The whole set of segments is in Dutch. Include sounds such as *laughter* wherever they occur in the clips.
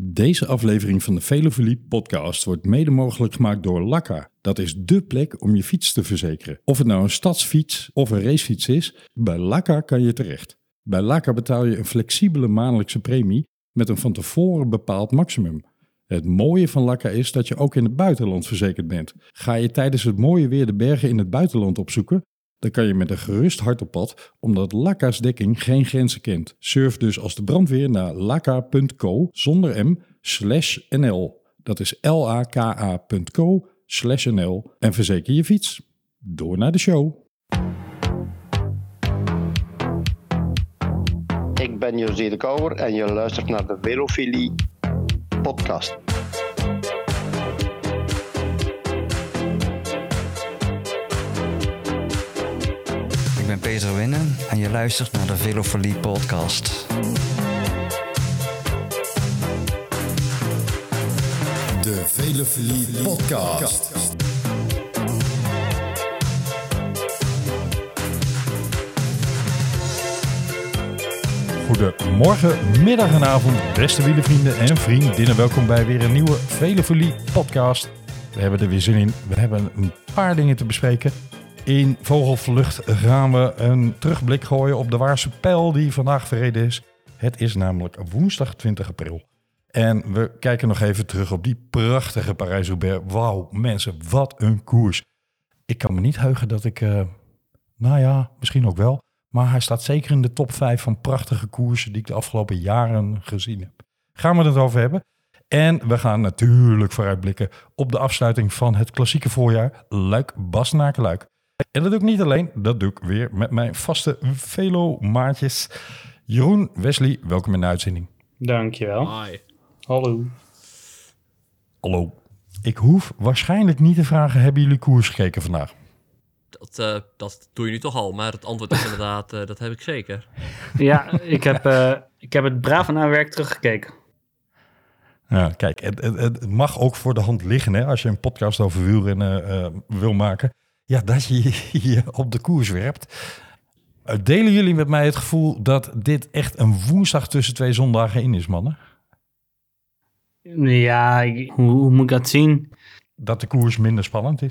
Deze aflevering van de Velofilie podcast wordt mede mogelijk gemaakt door Lakka. Dat is dé plek om je fiets te verzekeren. Of het nou een stadsfiets of een racefiets is, bij Lakka kan je terecht. Bij Lakka betaal je een flexibele maandelijkse premie met een van tevoren bepaald maximum. Het mooie van Lakka is dat je ook in het buitenland verzekerd bent. Ga je tijdens het mooie weer de bergen in het buitenland opzoeken? Dan kan je met een gerust hart op pad, omdat Lakka's dekking geen grenzen kent. Surf dus als de brandweer naar lakka.co zonder m slash nl. Dat is l-a-k-a.co slash nl en verzeker je fiets. Door naar de show. Ik ben José de Kouwer en je luistert naar de Velofilie podcast. Ben Peter Winnen en je luistert naar de Velofolie podcast. De Velofilie podcast. Goedemorgen, middag en avond, beste wielenvrienden en vriendinnen. Welkom bij weer een nieuwe Velofilie podcast. We hebben er weer zin in. We hebben een paar dingen te bespreken. In Vogelvlucht gaan we een terugblik gooien op de Waarse Pijl die vandaag verreden is. Het is namelijk woensdag 20 april. En we kijken nog even terug op die prachtige Parijs-Roubaix. Wauw, mensen, wat een koers. Ik kan me niet heugen dat ik, eh, nou ja, misschien ook wel. Maar hij staat zeker in de top 5 van prachtige koersen die ik de afgelopen jaren gezien heb. Gaan we het over hebben. En we gaan natuurlijk vooruitblikken op de afsluiting van het klassieke voorjaar Luik Bastenaken Luik. En dat doe ik niet alleen, dat doe ik weer met mijn vaste velo-maatjes. Jeroen, Wesley, welkom in de uitzending. Dankjewel. Hi. Hallo. Hallo. Ik hoef waarschijnlijk niet te vragen, hebben jullie koers gekeken vandaag? Dat, eh, dat doe je nu toch al, maar het antwoord is inderdaad, eh, dat heb ik zeker. Ja, ik heb, eh, ik heb het braaf na werk teruggekeken. Ja, kijk, het, het, het mag ook voor de hand liggen hè, als je een podcast over wielrennen eh, wil maken. Ja, dat je je op de koers werpt. Delen jullie met mij het gevoel dat dit echt een woensdag tussen twee zondagen in is, mannen? Ja, ik- hoe, hoe moet ik dat zien? Dat de koers minder spannend is?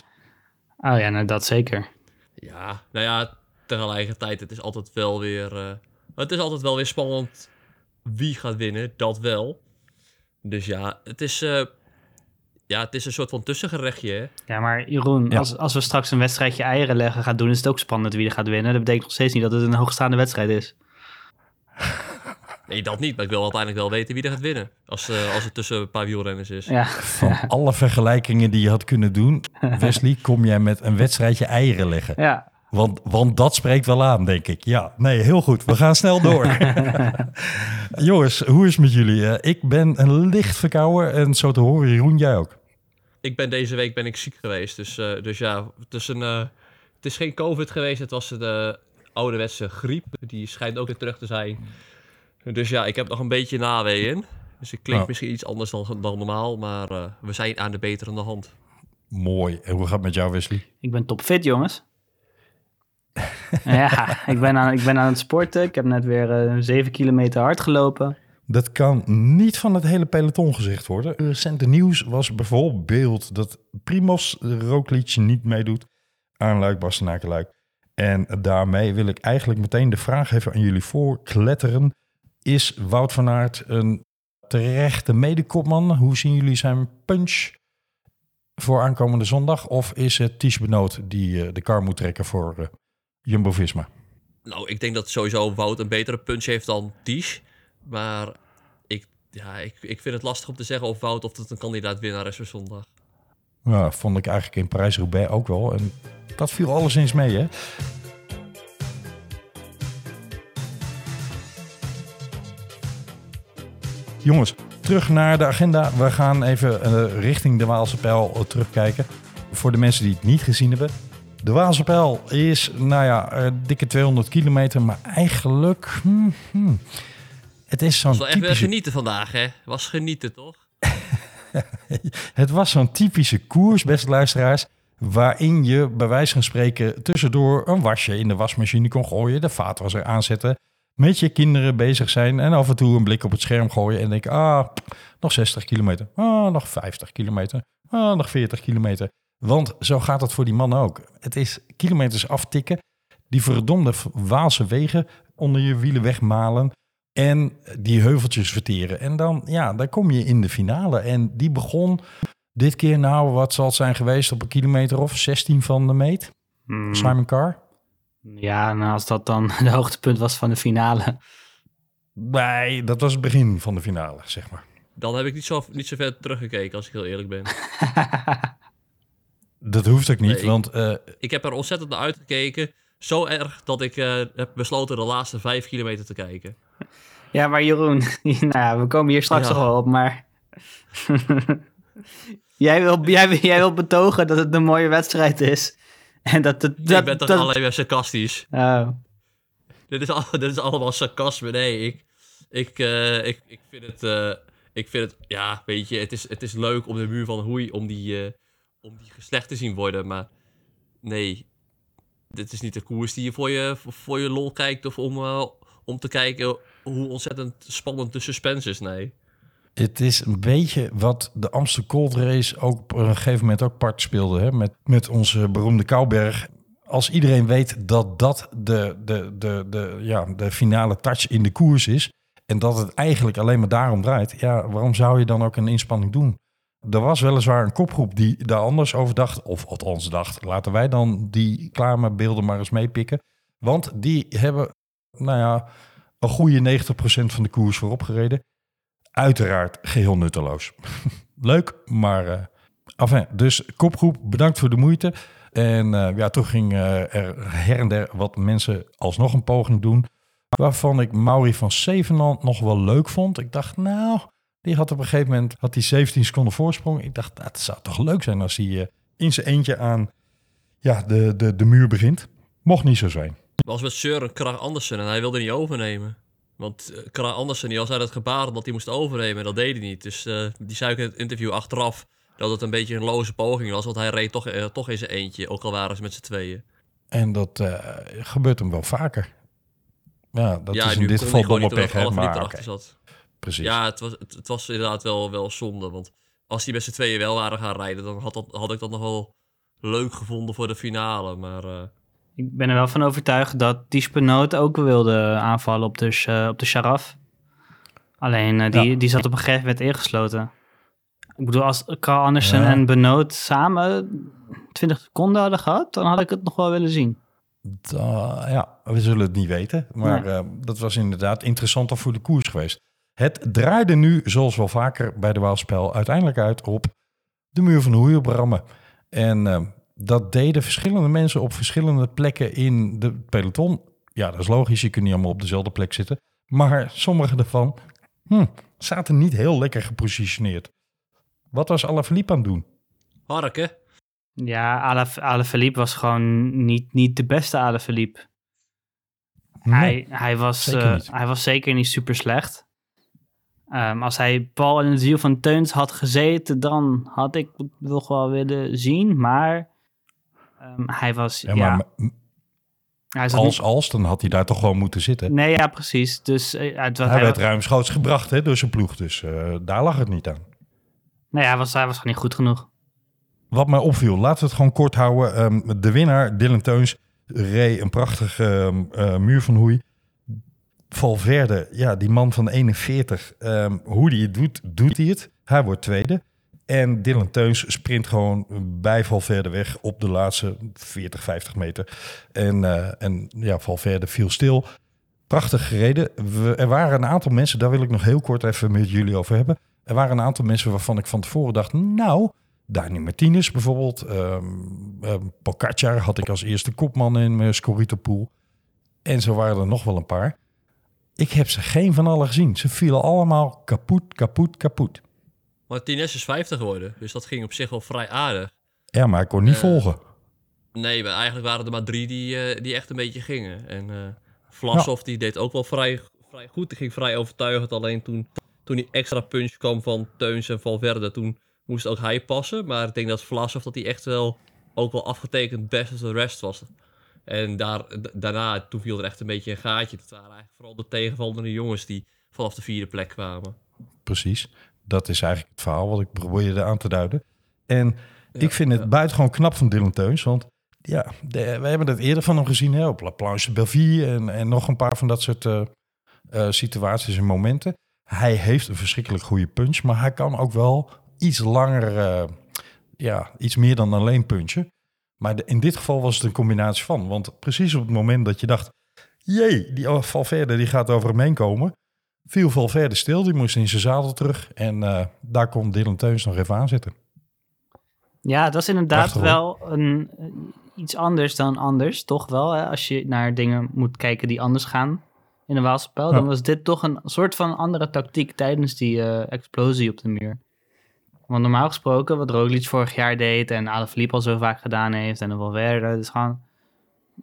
Oh ja, nou dat zeker. Ja, nou ja, tegelijkertijd, het is altijd wel weer, eh, het is altijd wel weer spannend wie gaat winnen, dat wel. Dus ja, het is, eh, ja, het is een soort van tussengerechtje, hè. Ja, maar Jeroen, Ja. als, als we straks een wedstrijdje eieren leggen gaan doen, is het ook spannend wie er gaat winnen. Dat betekent nog steeds niet dat het een hoogstaande wedstrijd is. Nee, dat niet, maar ik wil uiteindelijk wel weten wie er gaat winnen. Als, eh, als het tussen een paar wielrenners is. Ja, Van *laughs* alle vergelijkingen die je had kunnen doen, *laughs* Wesley, kom jij met een wedstrijdje eieren leggen. ja. Want, want dat spreekt wel aan, denk ik. Ja, nee, heel goed. We gaan snel door. *laughs* Jongens, hoe is het met jullie? Eh, ik ben een licht verkouden en zo te horen, Jeroen, jij ook. Ik ben deze week ben ik ziek geweest, dus, eh, dus ja, het is, een, eh, het is geen covid geweest, het was de ouderwetse griep. Die schijnt ook weer terug te zijn. Dus ja, ik heb nog een beetje naweeën. Dus ik klink Nou. misschien iets anders dan, dan normaal, maar eh, we zijn aan de beterende hand. Mooi. En hoe gaat het met jou, Wesley? Ik ben topfit, jongens. *laughs* ja, ik ben, aan, ik ben aan het sporten. Ik heb net weer eh 7 kilometer hard gelopen. Dat kan niet van het hele peloton gezegd worden. Recente nieuws was bijvoorbeeld dat Primoz Roglic niet meedoet aan Luik Bastenaken Luik. En daarmee wil ik eigenlijk meteen de vraag even aan jullie voorkletteren. Is Wout van Aert een terechte medekopman? Hoe zien jullie zijn punch voor aankomende zondag? Of is het Ties Benoot die eh, de kar moet trekken voor eh, Jumbo-Visma? Nou, ik denk dat sowieso Wout een betere punch heeft dan Ties. Maar ik, ja, ik, ik vind het lastig om te zeggen of Wout of het een kandidaat winnaar is voor zondag. Ja, vond ik eigenlijk in Parijs-Roubaix ook wel. En dat viel alleszins mee, hè? Jongens, terug naar de agenda. We gaan even eh, richting de Waalse Pijl eh, terugkijken. Voor de mensen die het niet gezien hebben. De Waalse Pijl is, nou ja, eh, dikke 200 kilometer. Maar eigenlijk, hmm, hmm, het is zo'n echt typische genieten vandaag, hè? Was genieten, toch? *laughs* Het was zo'n typische koers, beste luisteraars. Waarin je bij wijze van spreken tussendoor een wasje in de wasmachine kon gooien. De vaatwasser aanzetten. met je kinderen bezig zijn en af en toe een blik op het scherm gooien en denken, ah, nog 60 kilometer, ah, nog 50 kilometer, ah, nog 40 kilometer. Want zo gaat het voor die man ook. Het is kilometers aftikken, die verdomde Waalse wegen onder je wielen wegmalen en die heuveltjes verteren. En dan, ja, dan kom je in de finale. En die begon dit keer, nou, wat zal het zijn geweest op een kilometer of 16 van de meet? Hmm. Simon Carr? Ja, nou als dat dan *laughs* de hoogtepunt was van de finale. Nee, dat was het begin van de finale, zeg maar. Dan heb ik niet zo, niet zo ver teruggekeken, als ik heel eerlijk ben. *laughs* Dat hoeft ook niet, Nee. want eh, ik heb er ontzettend naar uitgekeken. Zo erg dat ik eh, heb besloten de laatste vijf kilometer te kijken. Ja, maar Jeroen, *laughs* nou we komen hier straks Ja. nog wel op, maar... *laughs* jij, wil, jij, wil- jij wil betogen dat het een mooie wedstrijd is. En dat het... Dat, ik ben toch dat, alleen maar sarcastisch. Oh. Dit is, al, *laughs* dit is allemaal sarcasme. Nee, ik, ik, eh, ik, ik vind het... eh, ik vind het... Ja, weet je, het is, het is leuk om de muur van Hoei... om die, eh, om die geslecht te zien worden, maar... Nee, dit is niet de koers die je voor je, voor je lol kijkt... of om, om te kijken hoe ontzettend spannend de suspense is. Nee. het is een beetje wat de Amsterdam Cold Race ook op een gegeven moment ook part speelde. Hè? Met, met onze beroemde Kouberg. Als iedereen weet dat dat de, de, de, de, ja, de finale touch in de koers is... en dat het eigenlijk alleen maar daarom draait... ja, waarom zou je dan ook een inspanning doen? Er was weliswaar een kopgroep die daar anders over dacht. Of althans dacht, laten wij dan die beelden maar eens meepikken. Want die hebben, nou ja, een goede 90% van de koers voorop gereden. Uiteraard geheel nutteloos. *laughs* Leuk, maar... eh enfin, dus kopgroep, bedankt voor de moeite. En eh, ja, toen ging eh, er her en der wat mensen alsnog een poging doen. Waarvan ik Mauri van Zevenland nog wel leuk vond. Ik dacht, nou, die had op een gegeven moment had hij 17 seconden voorsprong. Ik dacht, dat zou toch leuk zijn als hij in zijn eentje aan ja, de, de, de muur begint. Mocht niet zo zijn. Was met Søren Krag Andersen en hij wilde niet overnemen. Want uh, Krag Andersen die was uit het gebaar dat hij moest overnemen en dat deed hij niet. Dus eh, die zei ook in het interview achteraf dat het een beetje een loze poging was. Want hij reed toch, eh, toch in zijn eentje, ook al waren ze met z'n tweeën. En dat eh, gebeurt hem wel vaker. Ja, dat ja, is in dit geval domme pech, hè, maar zat. precies. Ja, het was, het, het was inderdaad wel, wel zonde. Want als die met z'n tweeën wel waren gaan rijden, dan had, dat, had ik dat nog wel leuk gevonden voor de finale. Maar eh, Ik ben er wel van overtuigd dat die Spenoot ook wilde aanvallen op de, sh- op de Sharaf. Alleen eh, die, Ja. die zat op een gegeven moment ingesloten. Ik bedoel, als Carl Andersen Ja. en Benoot samen 20 seconden hadden gehad, dan had ik het nog wel willen zien. Da- ja, we zullen het niet weten. Maar eh, dat was inderdaad interessant voor de koers geweest. Het draaide nu, zoals wel vaker bij de Waalspel, uiteindelijk uit op de muur van Hoei op Rammen. En eh, dat deden verschillende mensen op verschillende plekken in de peloton. Ja, dat is logisch, je kunt niet allemaal op dezelfde plek zitten. Maar sommige daarvan hm, zaten niet heel lekker gepositioneerd. Wat was Alaphilippe aan het doen? Harken. Ja, Ala- Alaphilippe was gewoon niet, niet de beste Alaphilippe. Nee. Hij, hij, was, zeker eh, niet. hij was zeker niet super slecht. Ehm, als hij Paul in het wiel van Teuns had gezeten, dan had ik het nog wel willen zien. Maar ehm, hij was. Ja, Ja, maar m- hij zat als als, dan had hij daar toch gewoon moeten zitten. Nee, ja, precies. Dus eh, het was, Hij hij, werd wa- ruimschoots gebracht hè, door zijn ploeg, dus eh, daar lag het niet aan. nee, hij was, hij was gewoon niet goed genoeg. Wat mij opviel, laten we het gewoon kort houden. Ehm, de winnaar, Dylan Teuns, reed een prachtige ehm, eh, muur van hoei. Valverde, ja, die man van 41, ehm, hoe die het doet, doet hij het. Hij wordt tweede. En Dylan Teuns sprint gewoon bij Valverde weg op de laatste 40, 50 meter. En, eh, en ja, Valverde viel stil. Prachtig gereden. Er waren een aantal mensen, daar wil ik nog heel kort even met jullie over hebben. Er waren een aantal mensen waarvan ik van tevoren dacht, nou, Dani Martinez bijvoorbeeld. Pogacar had ik als eerste kopman in mijn Scorito-pool. En zo waren er nog wel een paar. Ik heb ze geen van allen gezien. Ze vielen allemaal kapot, kapot, kapot. Martinez is 50 geworden, dus dat ging op zich wel vrij aardig. Ja, maar ik kon niet Eh, volgen. Nee, maar eigenlijk waren er maar drie die, eh, die echt een beetje gingen. En eh Vlasov die deed ook wel vrij, vrij goed. Die ging vrij overtuigend. Alleen toen, toen die extra punch kwam van Teuns en Valverde, toen moest ook hij passen. Maar ik denk dat Vlasov dat hij echt wel ook wel afgetekend best als de rest was. En daar, daarna, toen viel er echt een beetje een gaatje. Dat waren eigenlijk vooral de tegenvallende jongens die vanaf de vierde plek kwamen. Precies. Dat is eigenlijk het verhaal wat ik probeerde aan te duiden. En Ja, ik vind het ja. buitengewoon knap van Dylan Teuns. Want ja, de- we hebben het eerder van hem gezien hè, op La Planche Belleville en, en nog een paar van dat soort eh, eh, situaties en momenten. Hij heeft een verschrikkelijk goede punch, maar hij kan ook wel iets langer, eh, ja, iets meer dan alleen punchen. Maar de- in dit geval was het een combinatie van. Want precies op het moment dat je dacht, jee, die Valverde die gaat over hem heen komen, viel Valverde stil. Die moest in zijn zadel terug en eh, daar kon Dylan Teuns nog even aan zitten. Ja, dat is inderdaad Prachtig, wel een, eh, iets anders dan anders, toch wel? Hè? Als je naar dingen moet kijken die anders gaan in een Waalspel, Ja. dan was dit toch een soort van andere tactiek tijdens die eh, explosie op de muur. Want normaal gesproken, wat Roglic vorig jaar deed en Alaphilippe al zo vaak gedaan heeft en dan wel verder, dus gewoon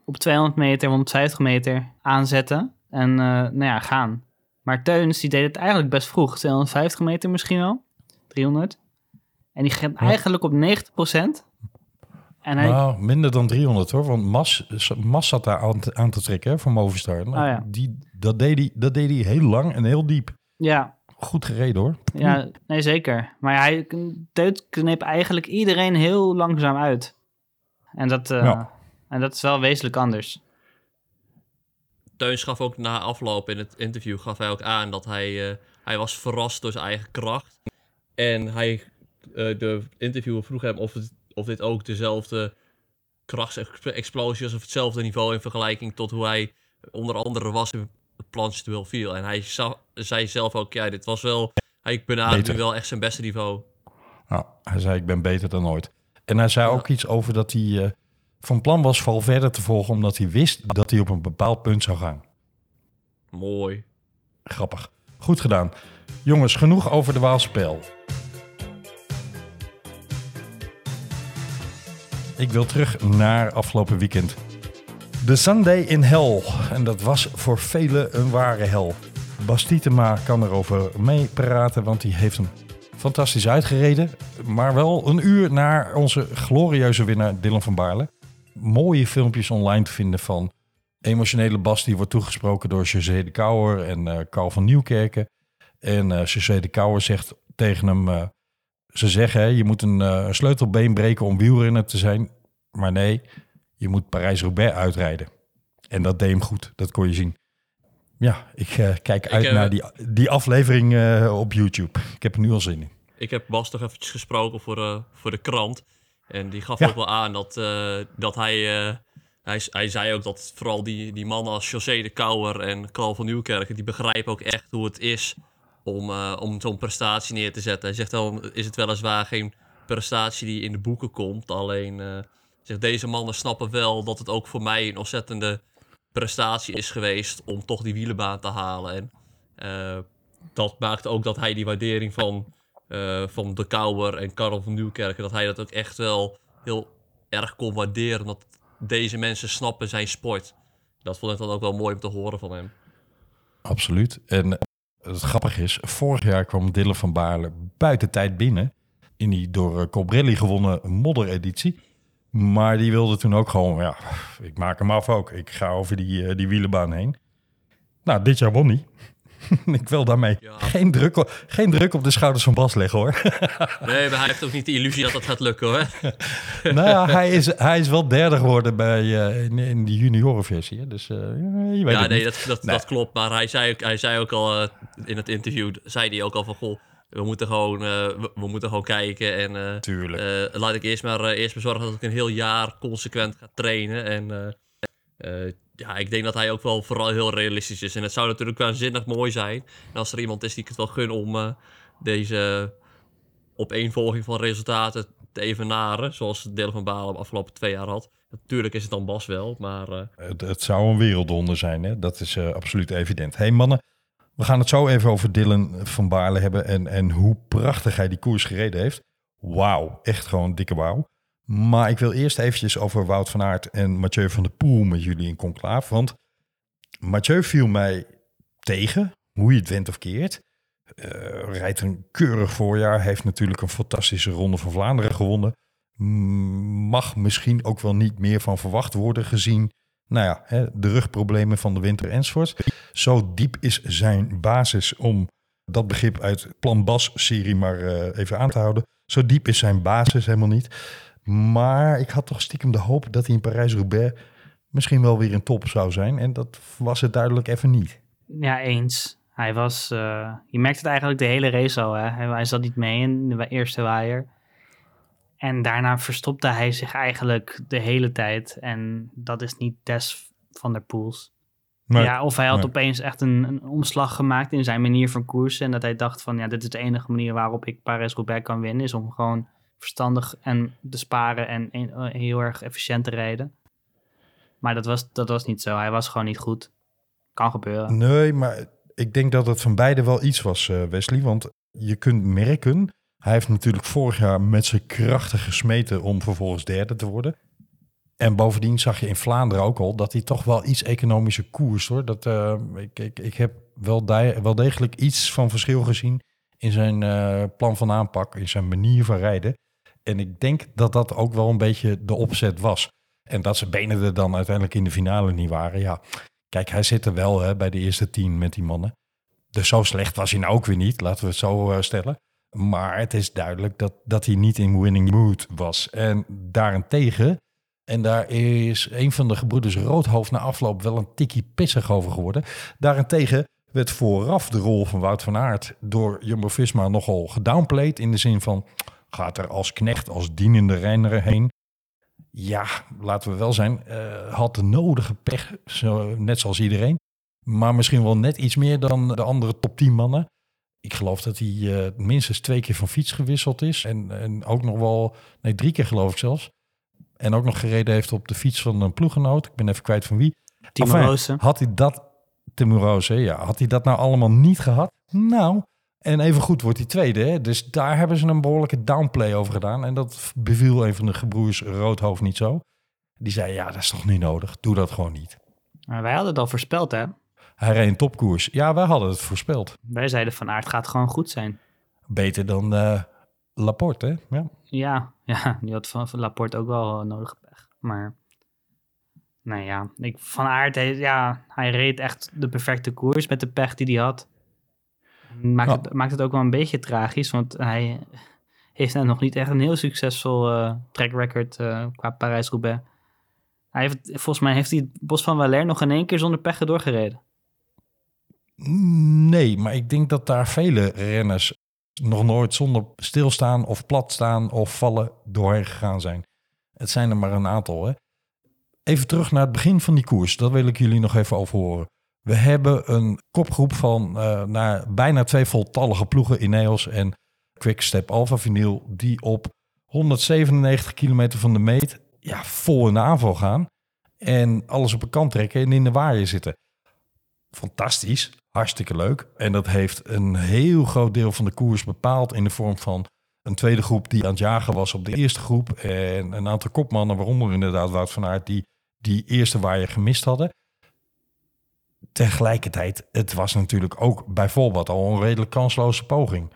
op 200 meter, 150 meter aanzetten en nou ja, gaan. Maar Teuns, die deed het eigenlijk best vroeg, 250 meter misschien al, 300. En die ging Ja. eigenlijk op 90%. En hij, Nou, minder dan 300 hoor. Want Mas, Mas zat daar aan te, aan te trekken hè, voor Movistar. Nou, Oh ja. die, dat, deed hij, dat deed hij heel lang en heel diep. ja, Goed gereden hoor. ja, nee zeker. Maar hij Teut kneep eigenlijk iedereen heel langzaam uit. En dat, eh, Ja. en dat is wel wezenlijk anders. Teuns gaf ook na afloop in het interview gaf hij ook aan dat hij, eh, hij was verrast door zijn eigen kracht. En hij, eh, de interviewer vroeg hem of, het, of dit ook dezelfde krachtsexplosie was of hetzelfde niveau in vergelijking tot hoe hij onder andere was in het planche duel viel. En hij zei zelf ook, ja, dit was wel, hij benaderde Beter. nu wel echt zijn beste niveau. Nou, hij zei ik ben beter dan ooit. En hij zei Ja. ook iets over dat hij eh, van plan was val verder te volgen. Omdat hij wist dat hij op een bepaald punt zou gaan. Mooi. Grappig. Goed gedaan. Jongens, genoeg over de Waalspel. Ik wil terug naar afgelopen weekend. De Sunday in Hell. En dat was voor velen een ware hel. Bas Tietema kan erover meepraten, want die heeft hem fantastisch uitgereden. Maar wel een uur naar onze glorieuze winnaar Dylan van Baarle. Mooie filmpjes online te vinden van emotionele Bas die wordt toegesproken door José de Kouwer en eh Carl van Nieuwkerken. En eh José de Kouwer zegt tegen hem, eh, ze zeggen hè, je moet een sleutelbeen breken om wielrenner te zijn. Maar nee, je moet Parijs-Roubaix uitrijden. En dat deed hem goed, dat kon je zien. Ja, ik kijk uit naar die, die aflevering op YouTube. Ik heb er nu al zin in. Ik heb Bas toch eventjes gesproken voor, voor de krant. En die gaf Ja. ook wel aan dat, eh, dat hij, eh, hij... Hij zei ook dat vooral die, die mannen als José de Kouwer en Carl van Nieuwkerken... die begrijpen ook echt hoe het is om, eh, om zo'n prestatie neer te zetten. Hij zegt dan is het weliswaar geen prestatie die in de boeken komt. Alleen zegt deze mannen snappen wel dat het ook voor mij een ontzettende prestatie is geweest... om toch die wielenbaan te halen. En dat maakt ook dat hij die waardering van eh, van De Kouwer en Karel van Nieuwkerken, dat hij dat ook echt wel heel erg kon waarderen. Dat deze mensen snappen zijn sport. Dat vond ik dan ook wel mooi om te horen van hem. Absoluut. En het grappige is, vorig jaar kwam Dylan van Baarle buiten tijd binnen. In die door eh, Colbrelli gewonnen moddereditie. Maar die wilde toen ook gewoon, ja, ik maak hem af ook. Ik ga over die, eh, die wielenbaan heen. Nou, dit jaar won hij. *laughs* ik wil daarmee Ja. geen, druk, op- geen druk op de schouders van Bas leggen hoor. *laughs* Nee, maar hij heeft ook niet de illusie dat dat gaat lukken hoor. *laughs* nou ja, hij is, hij is wel derde geworden bij, eh, in, in die juniorenversie. hè. Dus eh, je weet Ja, nee, dat, dat, Nee. dat klopt. Maar hij zei ook, hij zei ook al eh, in het interview, zei hij ook al van, goh, we moeten gewoon, we, we moeten gewoon kijken. En Tuurlijk. laat ik eerst maar eerst maar zorgen dat ik een heel jaar consequent ga trainen. En eh, ja, ik denk dat hij ook wel vooral heel realistisch is. En het zou natuurlijk waanzinnig mooi zijn. En als er iemand is die het wel gun om eh, deze opeenvolging van resultaten te evenaren. Zoals Dylan van Balen de afgelopen twee jaar had. Natuurlijk is het dan Bas wel, maar... eh, Het, het zou een wereldwonder zijn, hè? dat is absoluut evident. hey mannen, we gaan het zo even over Dylan van Baarle hebben en, en hoe prachtig hij die koers gereden heeft. Wauw, echt gewoon dikke wauw. Maar ik wil eerst eventjes over Wout van Aert en Mathieu van der Poel met jullie in conclave. Want Mathieu viel mij tegen, hoe je het went of keert. Eh, rijdt een keurig voorjaar, heeft natuurlijk een fantastische ronde van Vlaanderen gewonnen. Mm, Mag misschien ook wel niet meer van verwacht worden gezien Nou ja, hè, de rugproblemen van de winter enzovoort. Zo diep is zijn basis om dat begrip uit Plan Bas-serie maar eh, even aan te houden. Zo diep is zijn basis helemaal niet. Maar ik had toch stiekem de hoop dat hij in Parijs-Roubaix misschien wel weer een top zou zijn. En dat was het duidelijk even niet. Ja, eens. Hij was, eh, je merkt het eigenlijk de hele race al. Hè? Hij, zat niet mee in de eerste waaier. En daarna verstopte hij zich eigenlijk de hele tijd. En dat is niet Des van der Poels. Ja, of hij had nee. opeens echt een, een omslag gemaakt in zijn manier van koersen. En dat hij dacht van, ja, dit is de enige manier waarop ik Parijs-Roubaix kan winnen. Is om gewoon verstandig en te sparen en eh, heel erg efficiënt te rijden. Maar dat was, dat was niet zo. Hij was gewoon niet goed. Kan gebeuren. Nee, maar ik denk dat het van beide wel iets was, eh, Wesley. Want je kunt merken, hij heeft natuurlijk vorig jaar met zijn krachten gesmeten om vervolgens derde te worden. En bovendien zag je in Vlaanderen ook al dat hij toch wel iets economische koers hoor. Dat, eh, ik, ik, ik heb wel, di- wel degelijk iets van verschil gezien in zijn plan van aanpak, in zijn manier van rijden. En ik denk dat dat ook wel een beetje de opzet was. En dat zijn benen er dan uiteindelijk in de finale niet waren. Ja, kijk, hij zit er wel hè, bij de eerste tien met die mannen. Dus zo slecht was hij nou ook weer niet, laten we het zo eh, stellen. Maar het is duidelijk dat, dat hij niet in winning mood was. En daarentegen, en daar is een van de gebroeders Roodhoofd na afloop wel een tikkie pissig over geworden. Daarentegen werd vooraf de rol van Wout van Aert door Jumbo-Visma nogal gedownplayed. In de zin van, gaat er als knecht, als dienende renner heen. Ja, laten we wel zijn, eh, had de nodige pech, zo, net zoals iedereen. Maar misschien wel net iets meer dan de andere top 10 mannen. Ik geloof dat hij eh, minstens twee keer van fiets gewisseld is. En, en ook nog wel, nee, drie keer geloof ik zelfs. En ook nog gereden heeft op de fiets van een ploeggenoot. Ik ben even kwijt van wie. Timo Enfin. Had hij dat, Timo Roos, ja, had hij dat nou allemaal niet gehad? Nou, en even goed wordt hij tweede. Hè? Dus daar hebben ze een behoorlijke downplay over gedaan. En dat beviel een van de gebroers Roodhoofd niet zo. Die zei, ja, dat is toch niet nodig. Doe dat gewoon niet. Maar wij hadden het al voorspeld, hè? Hij reed een topkoers. Ja, wij hadden het voorspeld. Wij zeiden van Aert gaat gewoon goed zijn. Beter dan eh, Laporte, hè? Ja. Ja, ja die had van, van Laporte ook wel eh, nodig pech. Maar, nou ja, ik, Van Aert, hij, ja, hij reed echt de perfecte koers met de pech die hij had. Maakt, het, maakt het ook wel een beetje tragisch, want hij heeft nog niet echt een heel succesvol eh track record eh, qua Parijs-Roubaix. Hij heeft, volgens mij heeft hij het Bos van Valère nog in één keer zonder pech doorgereden. Nee, maar ik denk dat daar vele renners nog nooit zonder stilstaan of plat staan of vallen doorheen gegaan zijn. Het zijn er maar een aantal. Hè? Even terug naar het begin van die koers. Dat wil ik jullie nog even over horen. We hebben een kopgroep van eh, naar bijna twee voltallige ploegen Ineos en Quickstep Alpha Vinyl die op 197 kilometer van de meet ja, vol in de aanval gaan en alles op een kant trekken en in de waaier zitten fantastisch, hartstikke leuk. En dat heeft een heel groot deel van de koers bepaald in de vorm van een tweede groep die aan het jagen was op de eerste groep. En een aantal kopmannen, waaronder inderdaad Wout van Aert, die die eerste waaier gemist hadden. Tegelijkertijd, het was natuurlijk ook bijvoorbeeld al een redelijk kansloze poging.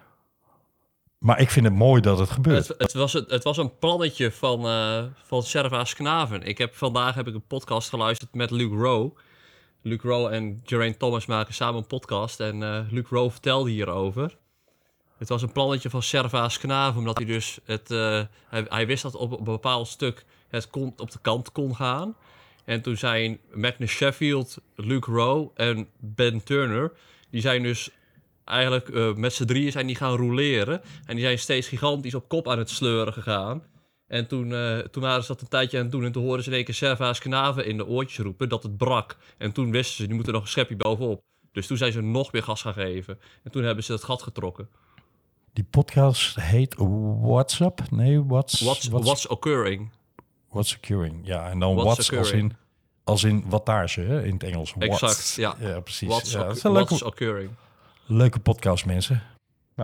Maar ik vind het mooi dat het gebeurt. Het, het, was, het, was een plannetje van, eh van Servaas Knaven. Ik heb, vandaag heb ik een podcast geluisterd met Luke Rowe. Luke Rowe en Geraint Thomas maken samen een podcast. En eh Luke Rowe vertelde hierover. Het was een plannetje van Servaas Knaven. Omdat hij dus... Het, eh, hij, wist dat op een bepaald stuk het kon, op de kant kon gaan. En toen zijn Magnus Sheffield, Luke Rowe en Ben Turner... Die zijn dus eigenlijk eh, met z'n drieën zijn die gaan roleren. En die zijn steeds gigantisch op kop aan het sleuren gegaan. En toen, eh, toen waren ze dat een tijdje aan het doen. En toen hoorden ze in één keer Servaas Knaven in de oortjes roepen dat het brak. En toen wisten ze, die moeten nog een schepje bovenop. Dus toen zijn ze nog meer gas gaan geven. En toen hebben ze het gat getrokken. Die podcast heet What's Up? Nee, What's, What's, what's, occurring? What's occurring? Ja, en dan What's what's, als in, als in wattage hè, in het Engels. What. Exact, ja. Ja, precies. What's, ja, oc- dat is een what's leuke, occurring? leuke podcast, mensen.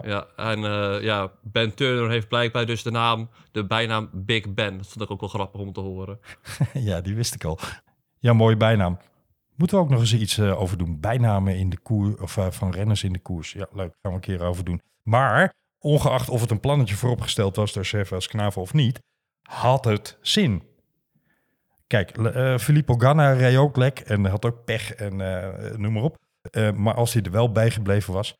Ja, en eh, ja, Ben Turner heeft blijkbaar dus de naam, de bijnaam Big Ben. Dat vond ik ook wel grappig om te horen. *laughs* ja, die wist ik al. Ja, mooie bijnaam. Moeten we ook nog eens iets eh, over doen. Bijnamen in de koers, of eh, van renners in de koers. Ja, leuk. Gaan we een keer over doen. Maar, ongeacht of het een plannetje vooropgesteld was door Servas Knaven of niet, had het zin. Kijk, uh, Filippo Ganna reed ook lek en had ook pech en uh, noem maar op. Uh, maar als hij er wel bijgebleven was,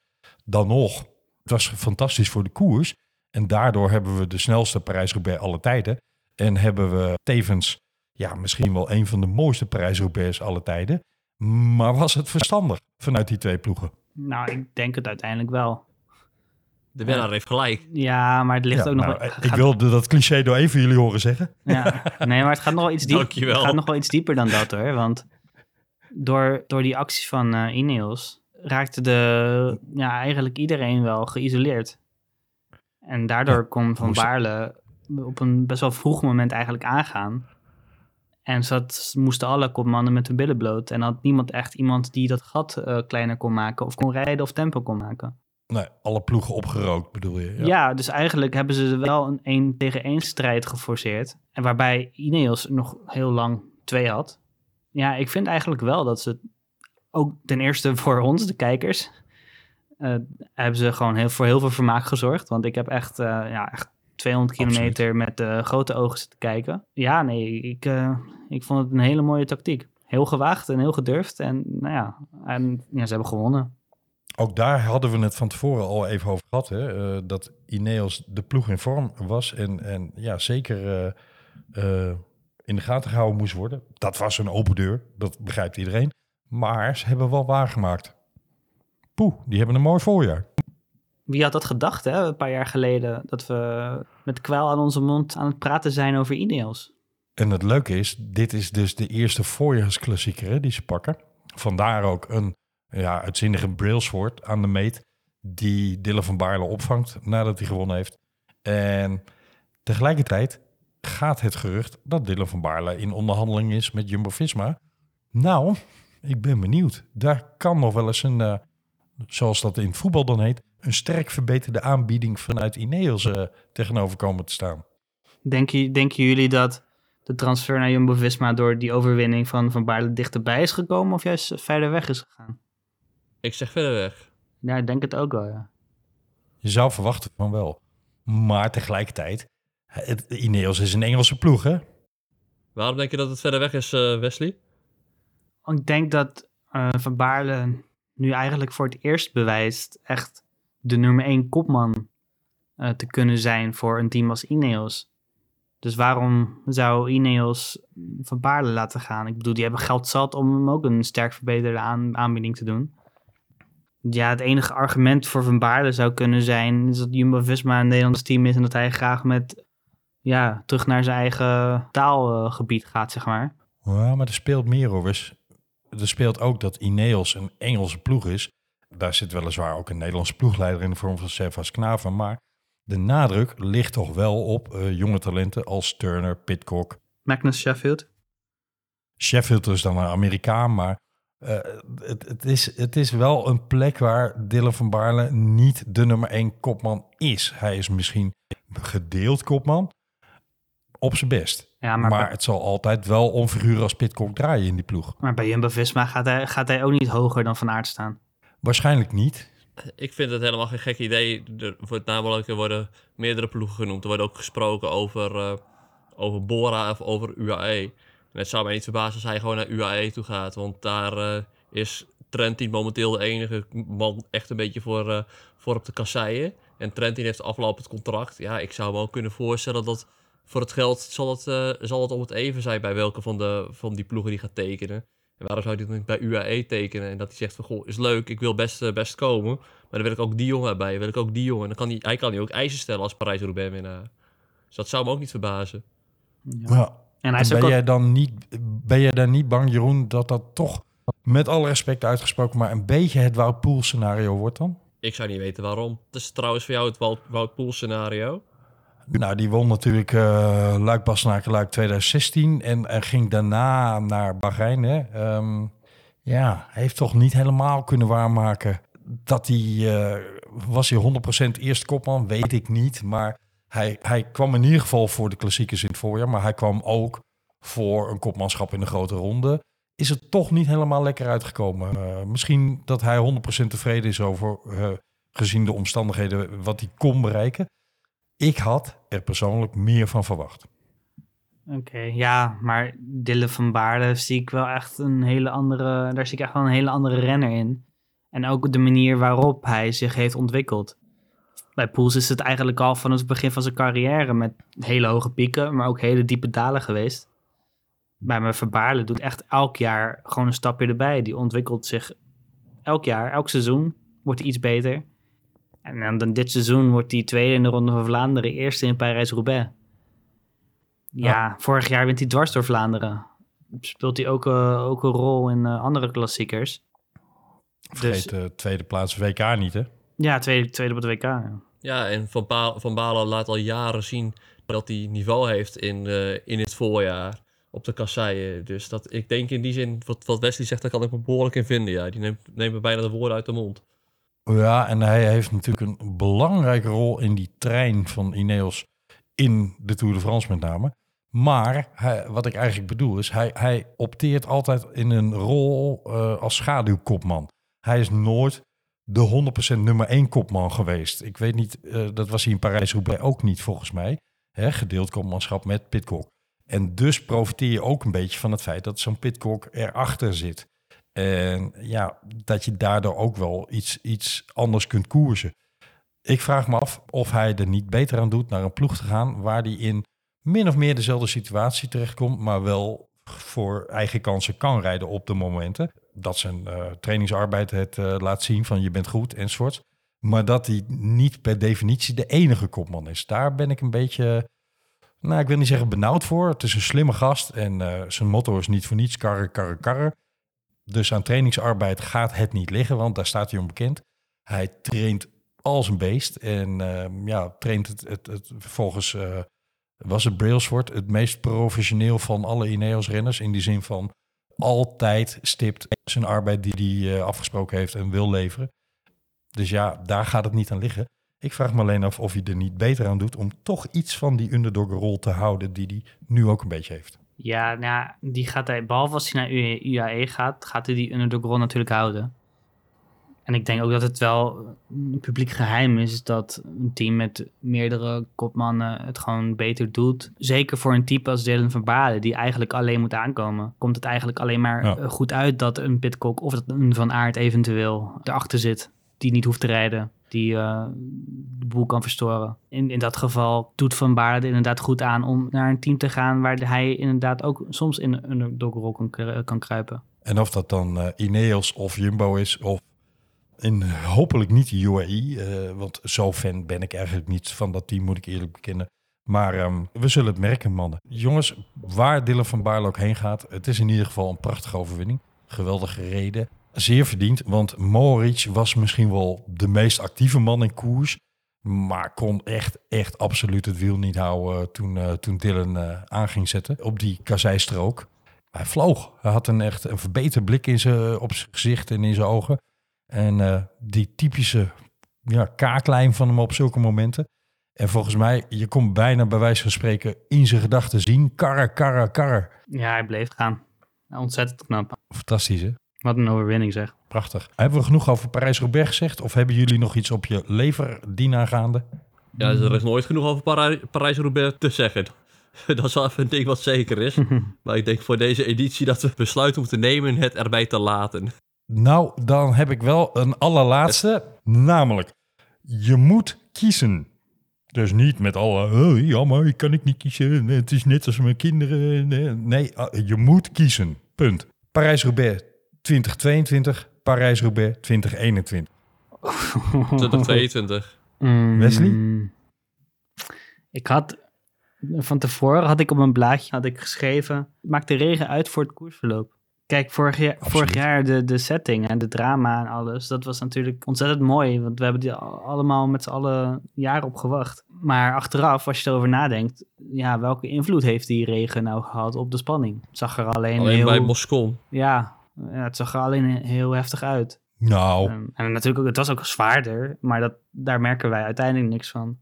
dan nog. Het was fantastisch voor de koers. En daardoor hebben we de snelste Parijs-Roubaix alle tijden. En hebben we tevens ja, misschien wel een van de mooiste Parijs-Roubaix alle tijden. Maar was het verstandig vanuit die twee ploegen? Nou, ik denk het uiteindelijk wel. De winnaar heeft gelijk. Ja, maar het ligt Ja, ook nog... nou, wel- ik gaat- wilde dat cliché door even jullie horen zeggen. Ja, nee, maar het gaat nog wel iets, diep, Dankjewel. het gaat nog wel iets dieper dan dat hoor. Want door, door die actie van eh Ineos raakte de, ja, eigenlijk iedereen wel geïsoleerd. En daardoor Ja, kon Van moest- Baarle op een best wel vroeg moment eigenlijk aangaan. En zat, moesten alle kopmannen met hun billen bloot. En had niemand echt iemand die dat gat eh, kleiner kon maken of kon rijden of tempo kon maken. Nee, alle ploegen opgerookt bedoel je? Ja. dus eigenlijk hebben ze wel een 1 tegen 1 strijd geforceerd. En waarbij Ineos nog heel lang twee had. Ja, ik vind eigenlijk wel dat ze ook ten eerste *laughs* voor ons, de kijkers, eh, hebben ze gewoon heel, voor heel veel vermaak gezorgd. Want ik heb echt, eh, ja, echt 200 Absoluut. kilometer met eh, grote ogen zitten kijken. Ja, nee, ik, ik vond het een hele mooie tactiek. Heel gewaagd en heel gedurfd. En nou ja, en, ja ze hebben gewonnen. Ook daar hadden we het van tevoren al even over gehad. Hè? eh, dat Ineos de ploeg in vorm was. En, en ja, zeker eh, eh, in de gaten gehouden moest worden. Dat was een open deur. Dat begrijpt iedereen. Maar ze hebben wel waargemaakt. Poeh, die hebben een mooi voorjaar. Wie had dat gedacht, hè, een paar jaar geleden, dat we met kwaal aan onze mond aan het praten zijn over Ineos? En het leuke is, dit is dus de eerste voorjaarsklassieker hè, die ze pakken. Vandaar ook een ja, uitzinnige Brailsford aan de meet... die Dylan van Baarle opvangt nadat hij gewonnen heeft. En tegelijkertijd gaat het gerucht dat Dylan van Baarle in onderhandeling is met Jumbo-Visma. Nou, ik ben benieuwd. Daar kan nog wel eens een, eh, zoals dat in voetbal dan heet... een sterk verbeterde aanbieding vanuit Ineos eh, tegenover komen te staan. Denken, denken jullie dat de transfer naar Jumbo-Visma door die overwinning van Van Baarle dichterbij is gekomen of juist verder weg is gegaan? Ik zeg verder weg. Ja, ik denk het ook wel, ja. Je zou verwachten van wel. Maar tegelijkertijd, het, Ineos is een Engelse ploeg, hè? Waarom denk je dat het verder weg is, eh, Wesley? Ik denk dat eh, Van Baarle nu eigenlijk voor het eerst bewijst echt de nummer één kopman eh, te kunnen zijn voor een team als Ineos. Dus waarom zou Ineos Van Baarle laten gaan? Ik bedoel, die hebben geld zat om hem ook een sterk verbeterde aan- aanbieding te doen. Ja, het enige argument voor Van Baarle zou kunnen zijn is dat Jumbo-Visma een Nederlands team is en dat hij graag met, ja, terug naar zijn eigen taalgebied gaat, zeg maar. Ja, maar er speelt meer. Wes. Er speelt ook dat Ineos een Engelse ploeg is. Daar zit weliswaar ook een Nederlandse ploegleider in de vorm van Servas Knaven. Maar de nadruk ligt toch wel op eh, jonge talenten als Turner, Pitcock. Magnus Sheffield. Sheffield is dan een Amerikaan, maar eh, het, het, is, het is wel een plek waar Dylan van Baarle niet de nummer één kopman is. Hij is misschien gedeeld kopman op zijn best. Ja, Maar, maar, bij, het zal altijd wel om figuren als Pitcock draaien in die ploeg. maar bij Jumbo-Visma gaat hij, gaat hij ook niet hoger dan Van Aert staan. Waarschijnlijk niet. Ik vind het helemaal geen gek idee. Er wordt namelijk er worden meerdere ploegen genoemd. Er wordt ook gesproken over, eh, over Bora of over UAE. En het zou mij niet verbazen als hij gewoon naar UAE toe gaat. Want daar eh, is Trentin momenteel de enige man echt een beetje voor, eh, voor op de kasseien. En Trentin heeft afgelopen het contract. Ja, ik zou me ook kunnen voorstellen dat voor het geld zal het, eh, zal het om het even zijn bij welke van, de, van die ploegen die gaat tekenen. En waarom zou hij dan niet bij UAE tekenen? En dat hij zegt van, goh, is leuk, ik wil best, best komen. Maar dan wil ik ook die jongen erbij, wil ik ook die jongen. En dan kan hij, hij kan hij ook eisen stellen als Parijs-Roubaix winnaar. Dus dat zou me ook niet verbazen. Ja. Ja. En hij En is ook ben, jij dan niet, ben jij dan niet bang, Jeroen, dat dat toch, met alle respect uitgesproken, maar een beetje het Wout scenario wordt dan? Ik zou niet weten waarom. Het is trouwens voor jou het Wout, scenario. Nou, die won natuurlijk eh Luik Bastenaken Luik 2016 en, en ging daarna naar Bahrein. Hè. Ehm, ja, heeft toch niet helemaal kunnen waarmaken dat hij, eh, was hij 100% eerste kopman, weet ik niet. Maar hij, hij kwam in ieder geval voor de klassiekers in het voorjaar, maar hij kwam ook voor een kopmanschap in de grote ronde. Is het toch niet helemaal lekker uitgekomen. Eh, misschien dat hij 100% tevreden is over, eh, gezien de omstandigheden, wat hij kon bereiken. Ik had er persoonlijk meer van verwacht. Oké, ja, maar Dylan van Baarle zie ik wel echt een hele andere, daar zie ik echt wel een hele andere renner in. En ook de manier waarop hij zich heeft ontwikkeld. Bij Poels is het eigenlijk al van het begin van zijn carrière met hele hoge pieken, maar ook hele diepe dalen geweest. Maar mijn Van Baarle doet echt elk jaar gewoon een stapje erbij. Die ontwikkelt zich elk jaar, elk seizoen wordt hij iets beter. En dan, dit seizoen wordt hij tweede in de Ronde van Vlaanderen, eerste in Parijs-Roubaix. Ja, vorig jaar wint hij dwars door Vlaanderen. Speelt hij ook, eh, ook een rol in eh, andere klassiekers. Vergeet de tweede plaats WK niet, hè? Ja, tweede, tweede op het WK. ja. Ja, en Van, van Balen laat al jaren zien dat hij niveau heeft in, eh, in het voorjaar op de kasseien. Dus dat, ik denk in die zin, wat, wat Wesley zegt, daar kan ik me behoorlijk in vinden. Ja. Die neemt, neemt me bijna de woorden uit de mond. Ja, en hij heeft natuurlijk een belangrijke rol in die trein van Ineos in de Tour de France met name. Maar hij, wat ik eigenlijk bedoel is, hij, hij opteert altijd in een rol eh, als schaduwkopman. Hij is nooit de 100% nummer 1 kopman geweest. Ik weet niet, eh, dat was hij in Parijs-Roubaix ook niet volgens mij. Hè, gedeeld kopmanschap met Pitcock. En dus profiteer je ook een beetje van het feit dat zo'n Pitcock erachter zit. En ja, dat je daardoor ook wel iets, iets anders kunt koersen. Ik vraag me af of hij er niet beter aan doet naar een ploeg te gaan waar hij in min of meer dezelfde situatie terechtkomt, maar wel voor eigen kansen kan rijden op de momenten. Dat zijn eh, trainingsarbeid het eh, laat zien van je bent goed enzovoort. Maar dat hij niet per definitie de enige kopman is. Daar ben ik een beetje, nou ik wil niet zeggen benauwd voor. Het is een slimme gast en eh, zijn motto is niet voor niets karren, karren, karren. Dus aan trainingsarbeid gaat het niet liggen, want daar staat hij onbekend. Hij traint als een beest en ehm, ja, traint het, het, volgens, was het Brailsford, het meest professioneel van alle Ineos-renners. In die zin van altijd stipt zijn arbeid die hij eh, afgesproken heeft en wil leveren. Dus ja, daar gaat het niet aan liggen. Ik vraag me alleen af of hij er niet beter aan doet om toch iets van die underdog-rol te houden die hij nu ook een beetje heeft. Ja, nou, die gaat hij, behalve als hij naar UAE gaat, gaat hij die underdog rol natuurlijk houden. En ik denk ook dat het wel een publiek geheim is dat een team met meerdere kopmannen het gewoon beter doet. Zeker voor een type als Dylan van Baarle, die eigenlijk alleen moet aankomen. Komt het eigenlijk alleen maar Ja. eh, goed uit dat een Pitcock of dat een Van Aert eventueel erachter zit. Die niet hoeft te rijden, die eh, de boel kan verstoren. In, in dat geval doet Van Baarle er inderdaad goed aan om naar een team te gaan waar hij inderdaad ook soms in een underdog-rol kan, kru- kan kruipen. En of dat dan eh, Ineos of Jumbo is of in hopelijk niet de UAE, eh, want zo fan ben ik eigenlijk niet van dat team, moet ik eerlijk bekennen. Maar ehm, we zullen het merken, mannen. Jongens, waar Dylan van Baarle ook heen gaat, het is in ieder geval een prachtige overwinning. Geweldige reden. Zeer verdiend, want Mohoric was misschien wel de meest actieve man in koers. Maar kon echt, echt absoluut het wiel niet houden toen, eh, toen Dylan eh, aan ging zetten op die kasseistrook. Hij vloog. Hij had een echt een verbeterd blik in zijn, op zijn gezicht en in zijn ogen. En eh, die typische ja, kaaklijn van hem op zulke momenten. En volgens mij, je kon bijna bij wijze van spreken in zijn gedachten zien. Karren, karren, karren. Ja, hij bleef gaan. Ontzettend knap. Fantastisch hè? Wat een overwinning zeg. Prachtig. Hebben we genoeg over Parijs-Roubaix gezegd? Of hebben jullie nog iets op je lever dienaangaande? Ja, er is nooit genoeg over Parij- Parijs-Roubaix te zeggen. *laughs* Dat is wel even een ding wat zeker is. *laughs* maar ik denk voor deze editie dat we besluiten moeten nemen het erbij te laten. Nou, dan heb ik wel een allerlaatste. Namelijk, je moet kiezen. Dus niet met alle, oh, ja, maar ik kan ik niet kiezen. Het is net als mijn kinderen. Nee, Nee, ah, je moet kiezen. Punt. Parijs-Roubaix 2022, Parijs-Roubaix 2021. 2022. *laughs* Mm, Wesley? Ik had van tevoren had ik op een blaadje had ik geschreven: maakt de regen uit voor het koersverloop. Kijk, vorig jaar, vorig jaar de, de setting en de drama en alles, dat was natuurlijk ontzettend mooi. Want we hebben die al- allemaal met z'n allen jaren op gewacht. Maar achteraf, als je erover nadenkt, ja, welke invloed heeft die regen nou gehad op de spanning? Het zag er alleen, Alleen heel... bij Moscon. ja, ja, het zag er alleen heel heftig uit. Nou, Ehm, en natuurlijk ook, het was ook zwaarder, maar dat, daar merken wij uiteindelijk niks van.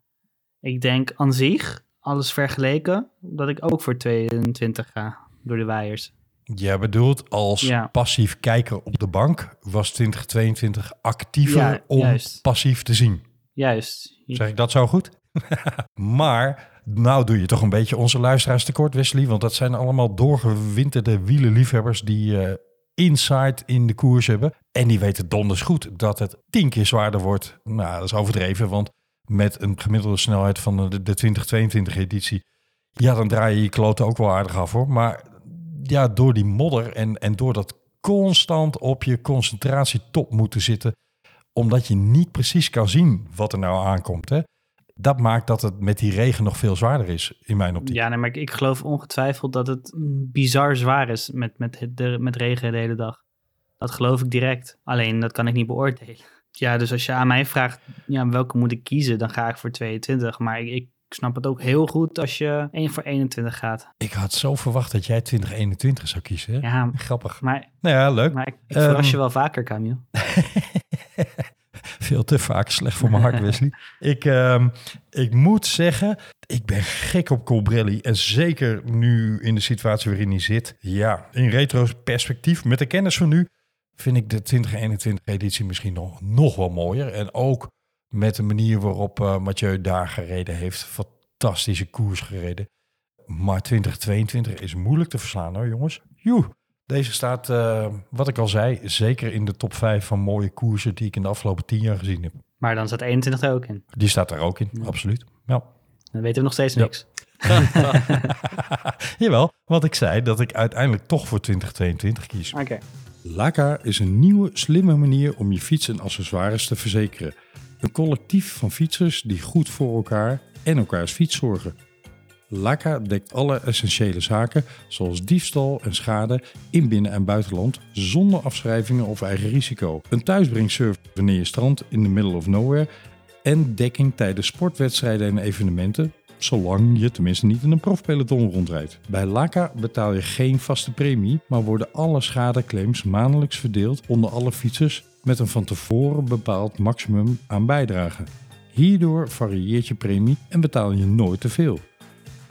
Ik denk aan zich, alles vergeleken, dat ik ook voor 22 ga door de waaiers. Jij bedoelt als Ja. passief kijker op de bank was 2022 actiever Ja, om juist. passief te zien. Juist. Zeg ik dat zo goed? *laughs* maar nou doe je toch een beetje onze luisteraars tekort, Wesley. Want dat zijn allemaal doorgewinterde wielenliefhebbers die uh, insight in de koers hebben. En die weten donders goed dat het tien keer zwaarder wordt. Nou, dat is overdreven, want met een gemiddelde snelheid van de, de 2022 editie... ja, dan draai je je kloten ook wel aardig af hoor. Maar ja, door die modder en, en door dat constant op je concentratie top moeten zitten... omdat je niet precies kan zien wat er nou aankomt, hè dat maakt dat het met die regen nog veel zwaarder is, in mijn optiek. Ja, nee, maar ik, geloof ongetwijfeld dat het bizar zwaar is met, met, de, met regen de hele dag. Dat geloof ik direct. Alleen, dat kan ik niet beoordelen. Ja, dus als je aan mij vraagt, ja, welke moet ik kiezen, dan ga ik voor 22. Maar ik snap het ook heel goed als je 1 voor 21 gaat. Ik had zo verwacht dat jij 2021 zou kiezen. Hè? Ja, grappig. Maar, nou ja, leuk. Maar ik, ik verras je ehm, wel vaker, Camille. *laughs* Veel te vaak slecht voor mijn hart, Wesley. *laughs* ik, uh, ik moet zeggen, ik ben gek op Colbrelli. En zeker nu in de situatie waarin hij zit. Ja, in retro perspectief, met de kennis van nu, vind ik de 2021 editie misschien nog, nog wel mooier. En ook met de manier waarop uh, Mathieu daar gereden heeft. Fantastische koers gereden. Maar 2022 is moeilijk te verslaan hoor, jongens. Joe. Deze staat, uh, wat ik al zei, zeker in de top 5 van mooie koersen die ik in de afgelopen 10 jaar gezien heb. Maar dan staat 21 er ook in. Die staat er ook in, absoluut. Ja. Dan weten we nog steeds niks. *laughs* *laughs* Jawel, wat ik zei, dat ik uiteindelijk toch voor 2022 kies. Oké. Laka is een nieuwe, slimme manier om je fiets en accessoires te verzekeren. Een collectief van fietsers die goed voor elkaar en elkaars fiets zorgen. Laka dekt alle essentiële zaken zoals diefstal en schade in binnen- en buitenland zonder afschrijvingen of eigen risico. Een thuisbrengservice wanneer je strandt in the middle of nowhere en dekking tijdens sportwedstrijden en evenementen, zolang je tenminste niet in een profpeloton rondrijdt. Bij Laka betaal je geen vaste premie, maar worden alle schadeclaims maandelijks verdeeld onder alle fietsers met een van tevoren bepaald maximum aan bijdrage. Hierdoor varieert je premie en betaal je nooit te veel.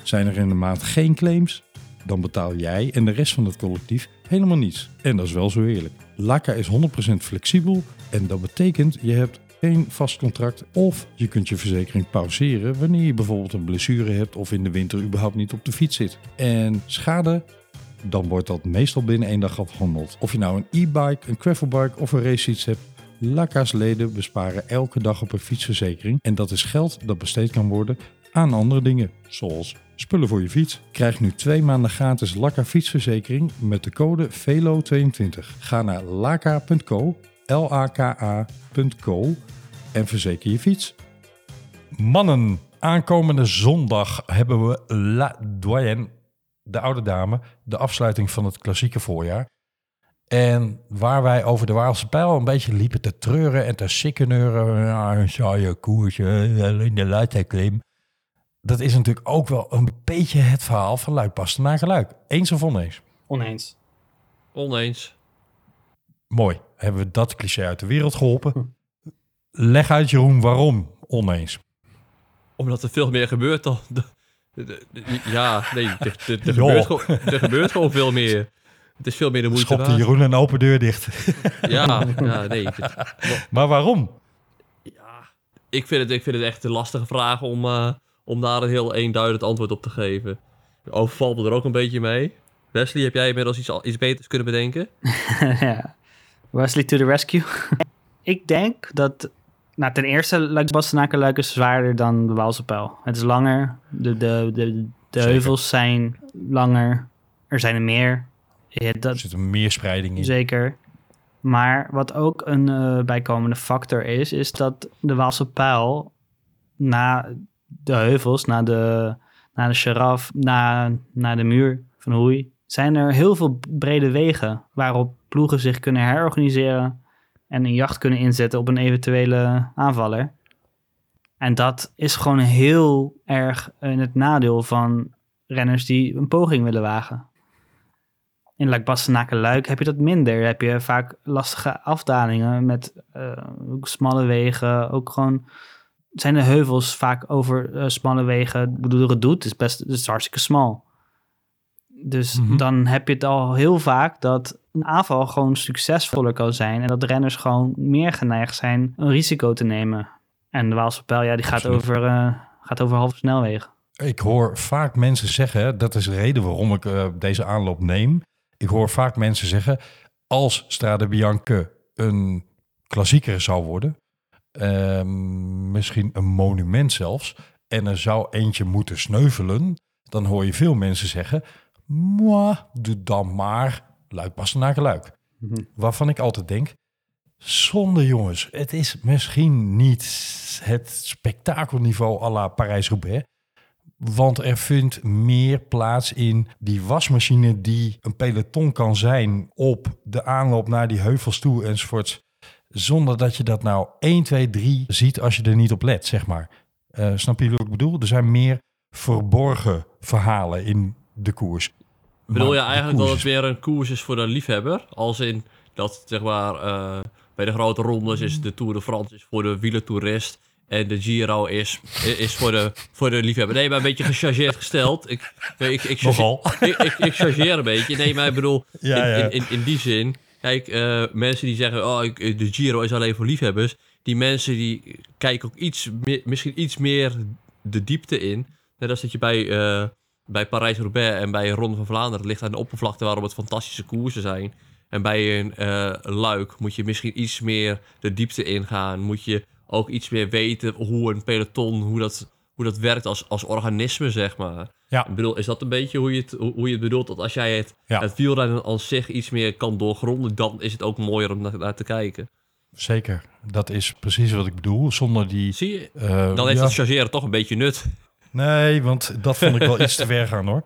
Zijn er in de maand geen claims, dan betaal jij en de rest van het collectief helemaal niets. En dat is wel zo eerlijk. Laka is 100% flexibel en dat betekent je hebt geen vast contract of je kunt je verzekering pauzeren wanneer je bijvoorbeeld een blessure hebt of in de winter überhaupt niet op de fiets zit. En schade, dan wordt dat meestal binnen één dag afgehandeld. Of je nou een e-bike, een gravelbike of een racefiets hebt, Laka's leden besparen elke dag op een fietsverzekering en dat is geld dat besteed kan worden aan andere dingen, zoals spullen voor je fiets. Krijg nu twee maanden gratis Laka fietsverzekering met de code VELO22. Ga naar laka.co, L-A-K-A.co en verzeker je fiets. Mannen, aankomende zondag hebben we La Doyenne, de oude dame, de afsluiting van het klassieke voorjaar. En waar wij over de Waalse pijl een beetje liepen te treuren en te sikkeneuren. Ja, een saaie koersje, alleen de luidheidklim dat is natuurlijk ook wel een beetje het verhaal van Luik naar geluik. Eens of oneens? Oneens. Oneens. Mooi. Hebben we dat cliché uit de wereld geholpen? Leg uit, Jeroen, waarom oneens? Omdat er veel meer gebeurt dan... ja, nee, er, *laughs* gebeurt gewoon, er gebeurt gewoon veel meer. Het is veel meer de moeite Schopte Jeroen een open deur dicht. ja, *laughs* ja, nee. maar waarom? Ja, ik vind het, ik vind het echt een lastige vraag om... Uh, om daar een heel eenduidend antwoord op te geven. Overvalt me er ook een beetje mee. Wesley, heb jij inmiddels iets, iets beters kunnen bedenken? *laughs* ja. Wesley to the rescue. ik denk dat nou, ten eerste, Luik Bastenaken is zwaarder dan de Waalse Pijl. Het is langer, de, de, de, de heuvels zijn langer, er zijn er meer. Ja, dat, er zit een meer spreiding in. Zeker. Maar wat ook een uh, bijkomende factor is, is dat de Waalse Pijl na de heuvels, naar de, naar de Sharaf, naar, naar de muur van Hoei, zijn er heel veel brede wegen waarop ploegen zich kunnen herorganiseren en een jacht kunnen inzetten op een eventuele aanvaller. En dat is gewoon heel erg in het nadeel van renners die een poging willen wagen. In Luik Luik heb je dat minder. Heb je vaak lastige afdalingen met uh, smalle wegen. Ook gewoon zijn de heuvels vaak over uh, smalle wegen. Ik bedoel, het doet is best is hartstikke smal. Dus mhm. dan heb je het al heel vaak dat een aanval gewoon succesvoller kan zijn. En dat renners gewoon meer geneigd zijn een risico te nemen. En de Waalse pijl, ja, die gaat over, uh, Gaat over halve snelwegen. Ik hoor vaak mensen zeggen, dat is de reden waarom ik eh, deze aanloop neem. Ik hoor vaak mensen zeggen, als Strade Bianche een klassieker zou worden, ehm, misschien een monument zelfs, en er zou eentje moeten sneuvelen, dan hoor je veel mensen zeggen, doe dan maar luik pas naar geluik. Waarvan ik altijd denk, zonde jongens, het is misschien niet het spektakelniveau à la Parijs-Roubaix, want er vindt meer plaats in die wasmachine die een peloton kan zijn op de aanloop naar die heuvels toe enzovoorts. Zonder dat je dat nou 1, 2, 3 ziet als je er niet op let, zeg maar. Eh, snap je wat ik bedoel? Er zijn meer verborgen verhalen in de koers. Bedoel je eigenlijk dat het weer een koers is voor de liefhebber? Als in dat zeg maar eh, bij de grote rondes is de Tour de France is voor de wielertoerist en de Giro is, is voor, de, voor de liefhebber. Nee, maar een beetje gechargeerd gesteld. Ik, ik, ik, Nogal. *laughs* ik, ik, ik chargeer een beetje. Nee, maar ik bedoel, Ja, in, ja. In, in, in die zin. Kijk, eh, mensen die zeggen, oh, ik, de Giro is alleen voor liefhebbers. Die mensen die kijken ook iets meer, misschien iets meer de diepte in. Net als dat je bij, eh, bij Parijs-Roubaix en bij Ronde van Vlaanderen... ligt aan de oppervlakte waarom het fantastische koersen zijn. En bij een eh, luik moet je misschien iets meer de diepte ingaan. Moet je ook iets meer weten hoe een peloton, hoe dat, hoe dat werkt als, als organisme, zeg maar. Ja. Ik bedoel, is dat een beetje hoe je het, hoe je het bedoelt? Dat als jij het, Ja. het wielrennen als zich iets meer kan doorgronden, dan is het ook mooier om naar, naar te kijken. Zeker, dat is precies wat ik bedoel. Zonder die... Zie je? eh, Dan heeft ja. het chargeren toch een beetje nut. Nee, want dat vond ik wel iets te *laughs* ver gaan hoor.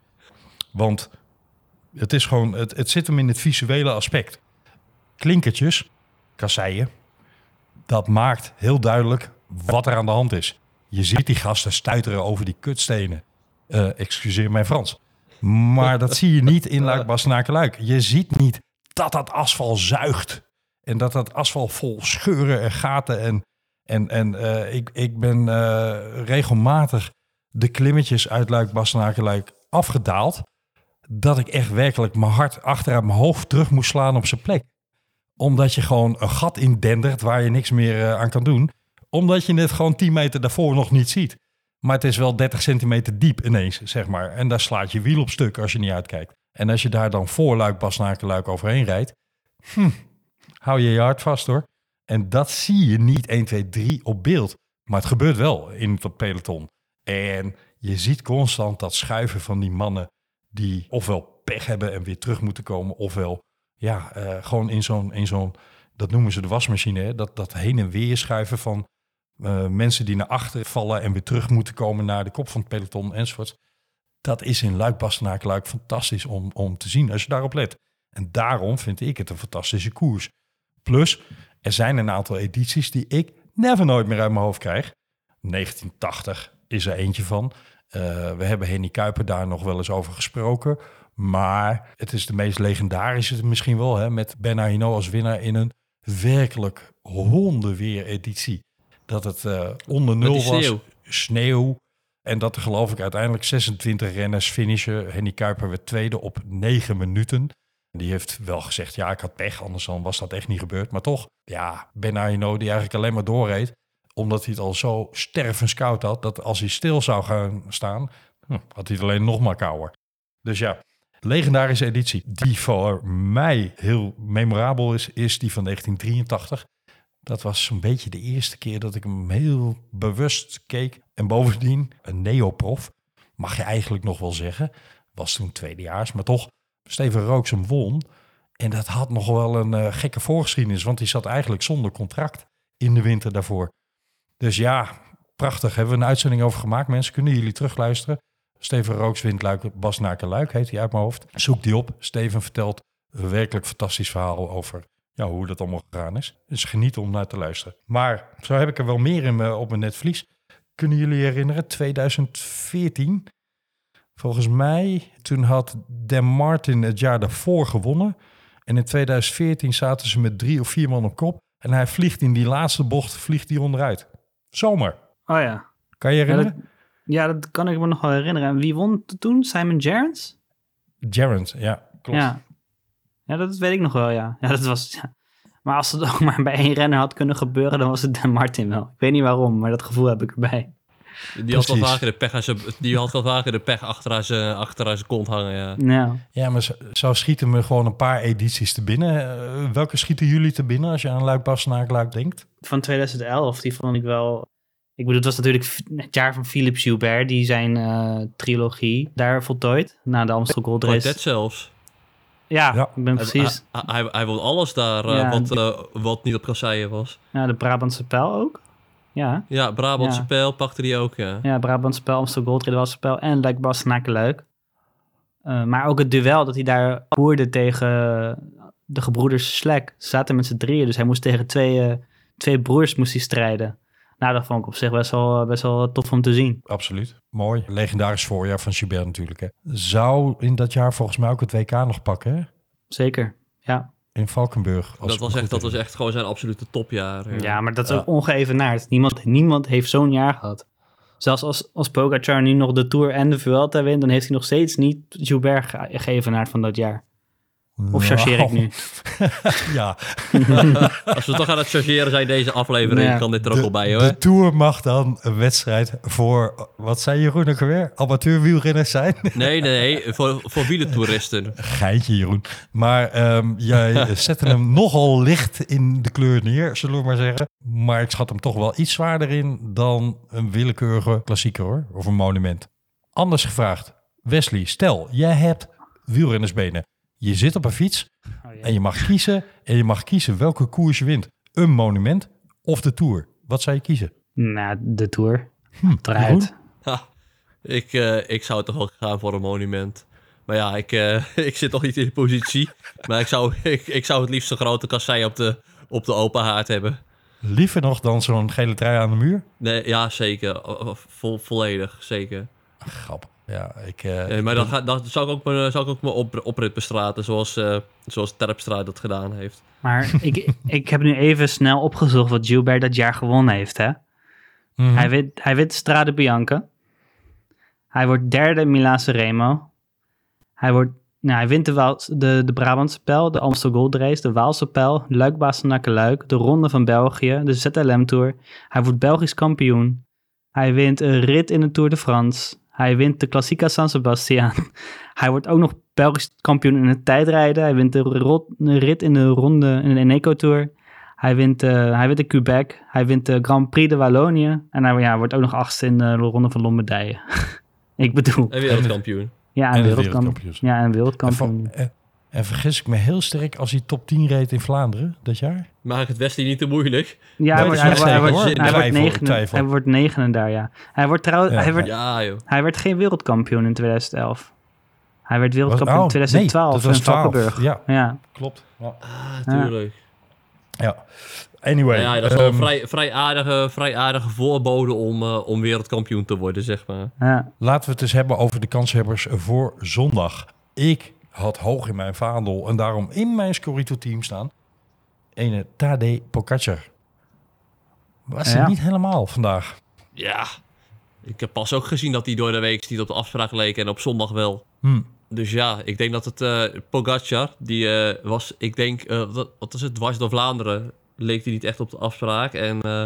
Want het is gewoon, het, het zit hem in het visuele aspect. Klinkertjes, kasseien, dat maakt heel duidelijk wat er aan de hand is. Je ziet die gasten stuiteren over die kutstenen. Eh, excuseer mijn Frans. Maar dat zie je niet in Luik. Je ziet niet dat dat asfalt zuigt. En dat dat asfalt vol scheuren en gaten. En, en, en eh, ik, ik ben eh, regelmatig de klimmetjes uit Luik Bastenaken-Luik afgedaald. Dat ik echt werkelijk mijn hart achteruit mijn hoofd terug moest slaan op zijn plek. Omdat je gewoon een gat indendert waar je niks meer eh, aan kan doen. Omdat je het gewoon 10 meter daarvoor nog niet ziet. Maar het is wel 30 centimeter diep ineens, zeg maar. En daar slaat je wiel op stuk als je niet uitkijkt. En als je daar dan voor Luik Bastenaken-Luik overheen rijdt... Hm, hou je je hart vast hoor. En dat zie je niet 1, 2, 3 op beeld. Maar het gebeurt wel in het peloton. En je ziet constant dat schuiven van die mannen die ofwel pech hebben en weer terug moeten komen, ofwel ja, eh, gewoon in zo'n, in zo'n, dat noemen ze de wasmachine, hè? Dat, dat heen en weer schuiven van eh, mensen die naar achter vallen en weer terug moeten komen naar de kop van het peloton enzovoort. Dat is in Luik, Bastenaken, Luik fantastisch om, om te zien als je daarop let. En daarom vind ik het een fantastische koers. Plus, er zijn een aantal edities die ik never nooit meer uit mijn hoofd krijg. 1980 is er eentje van. Eh, we hebben Henny Kuiper daar nog wel eens over gesproken. Maar het is de meest legendarische misschien wel. Hè, met Ben Hino als winnaar in een werkelijk hondenweer editie. Dat het eh, onder nul was. sneeuw. En dat er geloof ik uiteindelijk 26 renners finishen. Henny Kuiper werd tweede op 9 minuten. Die heeft wel gezegd, ja, ik had pech, anders dan was dat echt niet gebeurd. Maar toch, ja, Ben Arno die eigenlijk alleen maar doorreed. Omdat hij het al zo stervenskoud had, dat als hij stil zou gaan staan, hm, had hij het alleen nog maar kouder. Dus ja, legendarische editie. Die voor mij heel memorabel is, is die van 1983. Dat was zo'n beetje de eerste keer dat ik hem heel bewust keek. En bovendien, een neoprof, mag je eigenlijk nog wel zeggen. Was toen tweedejaars, maar toch, Steven Rooks hem won. En dat had nog wel een eh, gekke voorgeschiedenis, want die zat eigenlijk zonder contract in de winter daarvoor. Dus ja, prachtig. Hebben we een uitzending over gemaakt. Mensen, kunnen jullie terugluisteren? Steven Rooks wint Luik, Bas Luik heet hij uit mijn hoofd. Zoek die op. Steven vertelt een werkelijk fantastisch verhaal over ja, hoe dat allemaal gegaan is. Dus geniet om naar te luisteren. Maar zo heb ik er wel meer in op mijn netvlies. Kunnen jullie herinneren? 2014. Volgens mij, toen had Dan Martin het jaar daarvoor gewonnen. En in 2014 zaten ze met drie of vier man op kop. En hij vliegt in die laatste bocht, vliegt hij onderuit. Zomer. Oh ja. Kan je Ja herinneren? dat, ja, dat kan ik me nog wel herinneren. En wie won toen? Simon Gerrans? Gerrans, ja, klopt. Ja. ja, dat weet ik nog wel, ja. ja, dat was, ja. Maar als het *laughs* ook maar bij één renner had kunnen gebeuren, dan was het Dan Martin wel. Ik weet niet waarom, maar dat gevoel heb ik erbij. Die had, wel vaker de pech zijn, die had wel vaker de pech achter haar zijn, achter haar kont hangen, ja. Ja. Ja, maar zo- zo schieten me gewoon een paar edities te binnen. Eh, welke schieten jullie te binnen als je aan Luik Bastenaak Luik denkt? Van 2011, die vond ik wel... Ik bedoel, het was natuurlijk het jaar van Philippe Gilbert, die zijn eh, trilogie daar voltooid. Na de Amstel Gold Race. dat zelfs. Ja, Ja. ik ben precies. Hij, hij, hij won alles daar eh, wat, die- wat niet op kasseien was. Ja, de Brabantse Pijl ook. Ja, Ja, Brabantse Ja. pijl pakte die ook, ja. ja Brabantse Pijl, Amstel Gold was spel en Luik Bastenaken Luik. Eh, maar ook het duel dat hij daar voerde tegen de gebroeders Slek. Ze zaten met z'n drieën, dus hij moest tegen twee, eh, twee broers moest hij strijden. Nou, dat vond ik op zich best wel, best wel tof om te zien. Absoluut. Mooi. Legendarisch voorjaar van Gilbert natuurlijk. Hè. Zou in dat jaar volgens mij ook het WK nog pakken, hè? Zeker, ja. In Valkenburg. als Dat was, echt, dat was echt gewoon zijn absolute topjaar. Ja, maar dat is Ja. ook ongeëvenaard. Niemand, niemand heeft zo'n jaar gehad. Zelfs als, als Pogacar nu nog de Tour en de Vuelta wint, dan heeft hij nog steeds niet Gilbert ge- geëvenaard van dat jaar. Of chargeer ik nu? *laughs* ja, *laughs* Als we toch aan het chargeren zijn deze aflevering, Ja. kan dit er ook wel bij, hoor. de Tour mag dan een wedstrijd voor, wat zei Jeroen ook alweer? Amateurwielrenners zijn? *laughs* Nee, nee, nee, voor, voor wielentoeristen. Geintje, Jeroen. Maar ehm, jij zette hem nogal licht in de kleur neer, zullen we maar zeggen. Maar ik schat hem toch wel iets zwaarder in dan een willekeurige klassieker, hoor. Of een monument. Anders gevraagd. Wesley, stel, jij hebt wielrennersbenen. Je zit op een fiets en je mag kiezen. En je mag kiezen welke koers je wint. Een monument of de Tour. Wat zou je kiezen? Nou, de Tour. Hm? Eruit. Ha, ik, eh, ik zou toch wel gaan voor een monument. Maar ja, ik, eh, *laughs* ik zit nog niet in die positie. Maar ik zou, *laughs* ik, ik zou het liefst een grote kassei op de, op de open haard hebben. Liever nog dan zo'n gele trui aan de muur? Nee, ja, zeker. Vo, volledig, zeker. Grappig. Ja, ik... eh, Eh, maar dan, ga, dan zou ik ook mijn, zou ik ook mijn op, oprit bestraten, zoals, eh, zoals Terpstra dat gedaan heeft. Maar *laughs* ik, ik heb nu even snel opgezocht wat Gilbert dat jaar gewonnen heeft. Hè? Hij, wint, hij wint Strade Bianca. Hij wordt derde in Milaanse Remo. Hij, wordt, nou, hij wint de, Waals- de, de Brabantse Pijl, de Amstel Gold Race, de Waalse Pijl, Luik Bastenaken Luik, de Ronde van België, de ZLM Tour. Hij wordt Belgisch kampioen. Hij wint een rit in de Tour de France. Hij wint de Classica San Sebastian. *laughs* Hij wordt ook nog Belgisch kampioen in het tijdrijden. Hij wint de, rot- rit in de ronde in de Eneco Tour. Hij wint, eh, hij wint de Quebec. Hij wint de Grand Prix de Wallonië. En hij ja, wordt ook nog achtste in de ronde van Lombardije. *laughs* Ik bedoel, En wereldkampioen. ja, En wereldkampioen. Ja, en En, wereldkampioen. van- en, vergis ik me heel sterk als hij top 10 reed in Vlaanderen dat jaar? Maak het Wesley niet te moeilijk. Ja, hij wordt, hij, wordt- hij wordt, hij, wordt hij negende daar, ja. Hij wordt, trouw, Ja, hij, wordt, Ja, joh. hij werd geen wereldkampioen in 2011. Hij werd Was- wereldkampioen in oh, 2012 nee, dat was in Valkenburg. 12, ja. Ja. Klopt. Ja. Ah, tuurlijk. ja. Anyway. Ja, dat is wel een ehm, vrij, vrij, aardige, vrij aardige voorbode om, eh, om wereldkampioen te worden, zeg maar. ja. Laten we het eens hebben over de kanshebbers voor zondag. Ik had hoog in mijn vaandel en daarom in mijn Scorito-team staan. Ene Tadej Pogacar. Was Ja. er niet helemaal vandaag. Ja, ik heb pas ook gezien dat hij door de week niet op de afspraak leek en op zondag wel. Hm. Dus ja, ik denk dat het eh Pogacar, die eh, was, ik denk, eh, wat, wat is het, dwars door Vlaanderen, leek hij niet echt op de afspraak. En eh,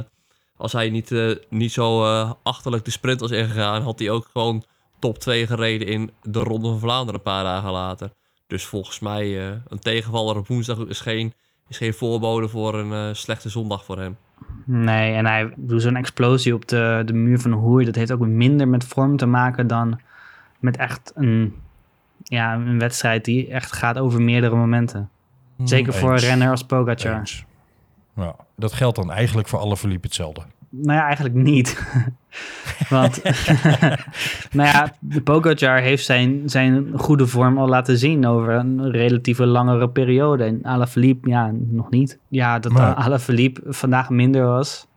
als hij niet, eh, niet zo eh, achterlijk de sprint was ingegaan, had hij ook gewoon top 2 gereden in de Ronde van Vlaanderen een paar dagen later. Dus volgens mij, eh, een tegenvaller op woensdag is geen, is geen voorbode voor een eh, slechte zondag voor hem. Nee, en hij doet zo'n explosie op de, de muur van Hoei. Dat heeft ook minder met vorm te maken dan met echt een, ja, een wedstrijd die echt gaat over meerdere momenten. Zeker voor een renner als Pogacar. Eens. Ja, dat geldt dan eigenlijk voor alle verliep hetzelfde. Nou ja, eigenlijk niet. *laughs* Want, *laughs* nou ja, de Pogacar heeft zijn, zijn goede vorm al laten zien over een relatieve langere periode. En Alaphilippe, ja, nog niet. Ja, dat Nee. Alaphilippe vandaag minder was,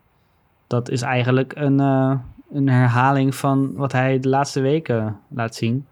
dat is eigenlijk een, eh, een herhaling van wat hij de laatste weken laat zien.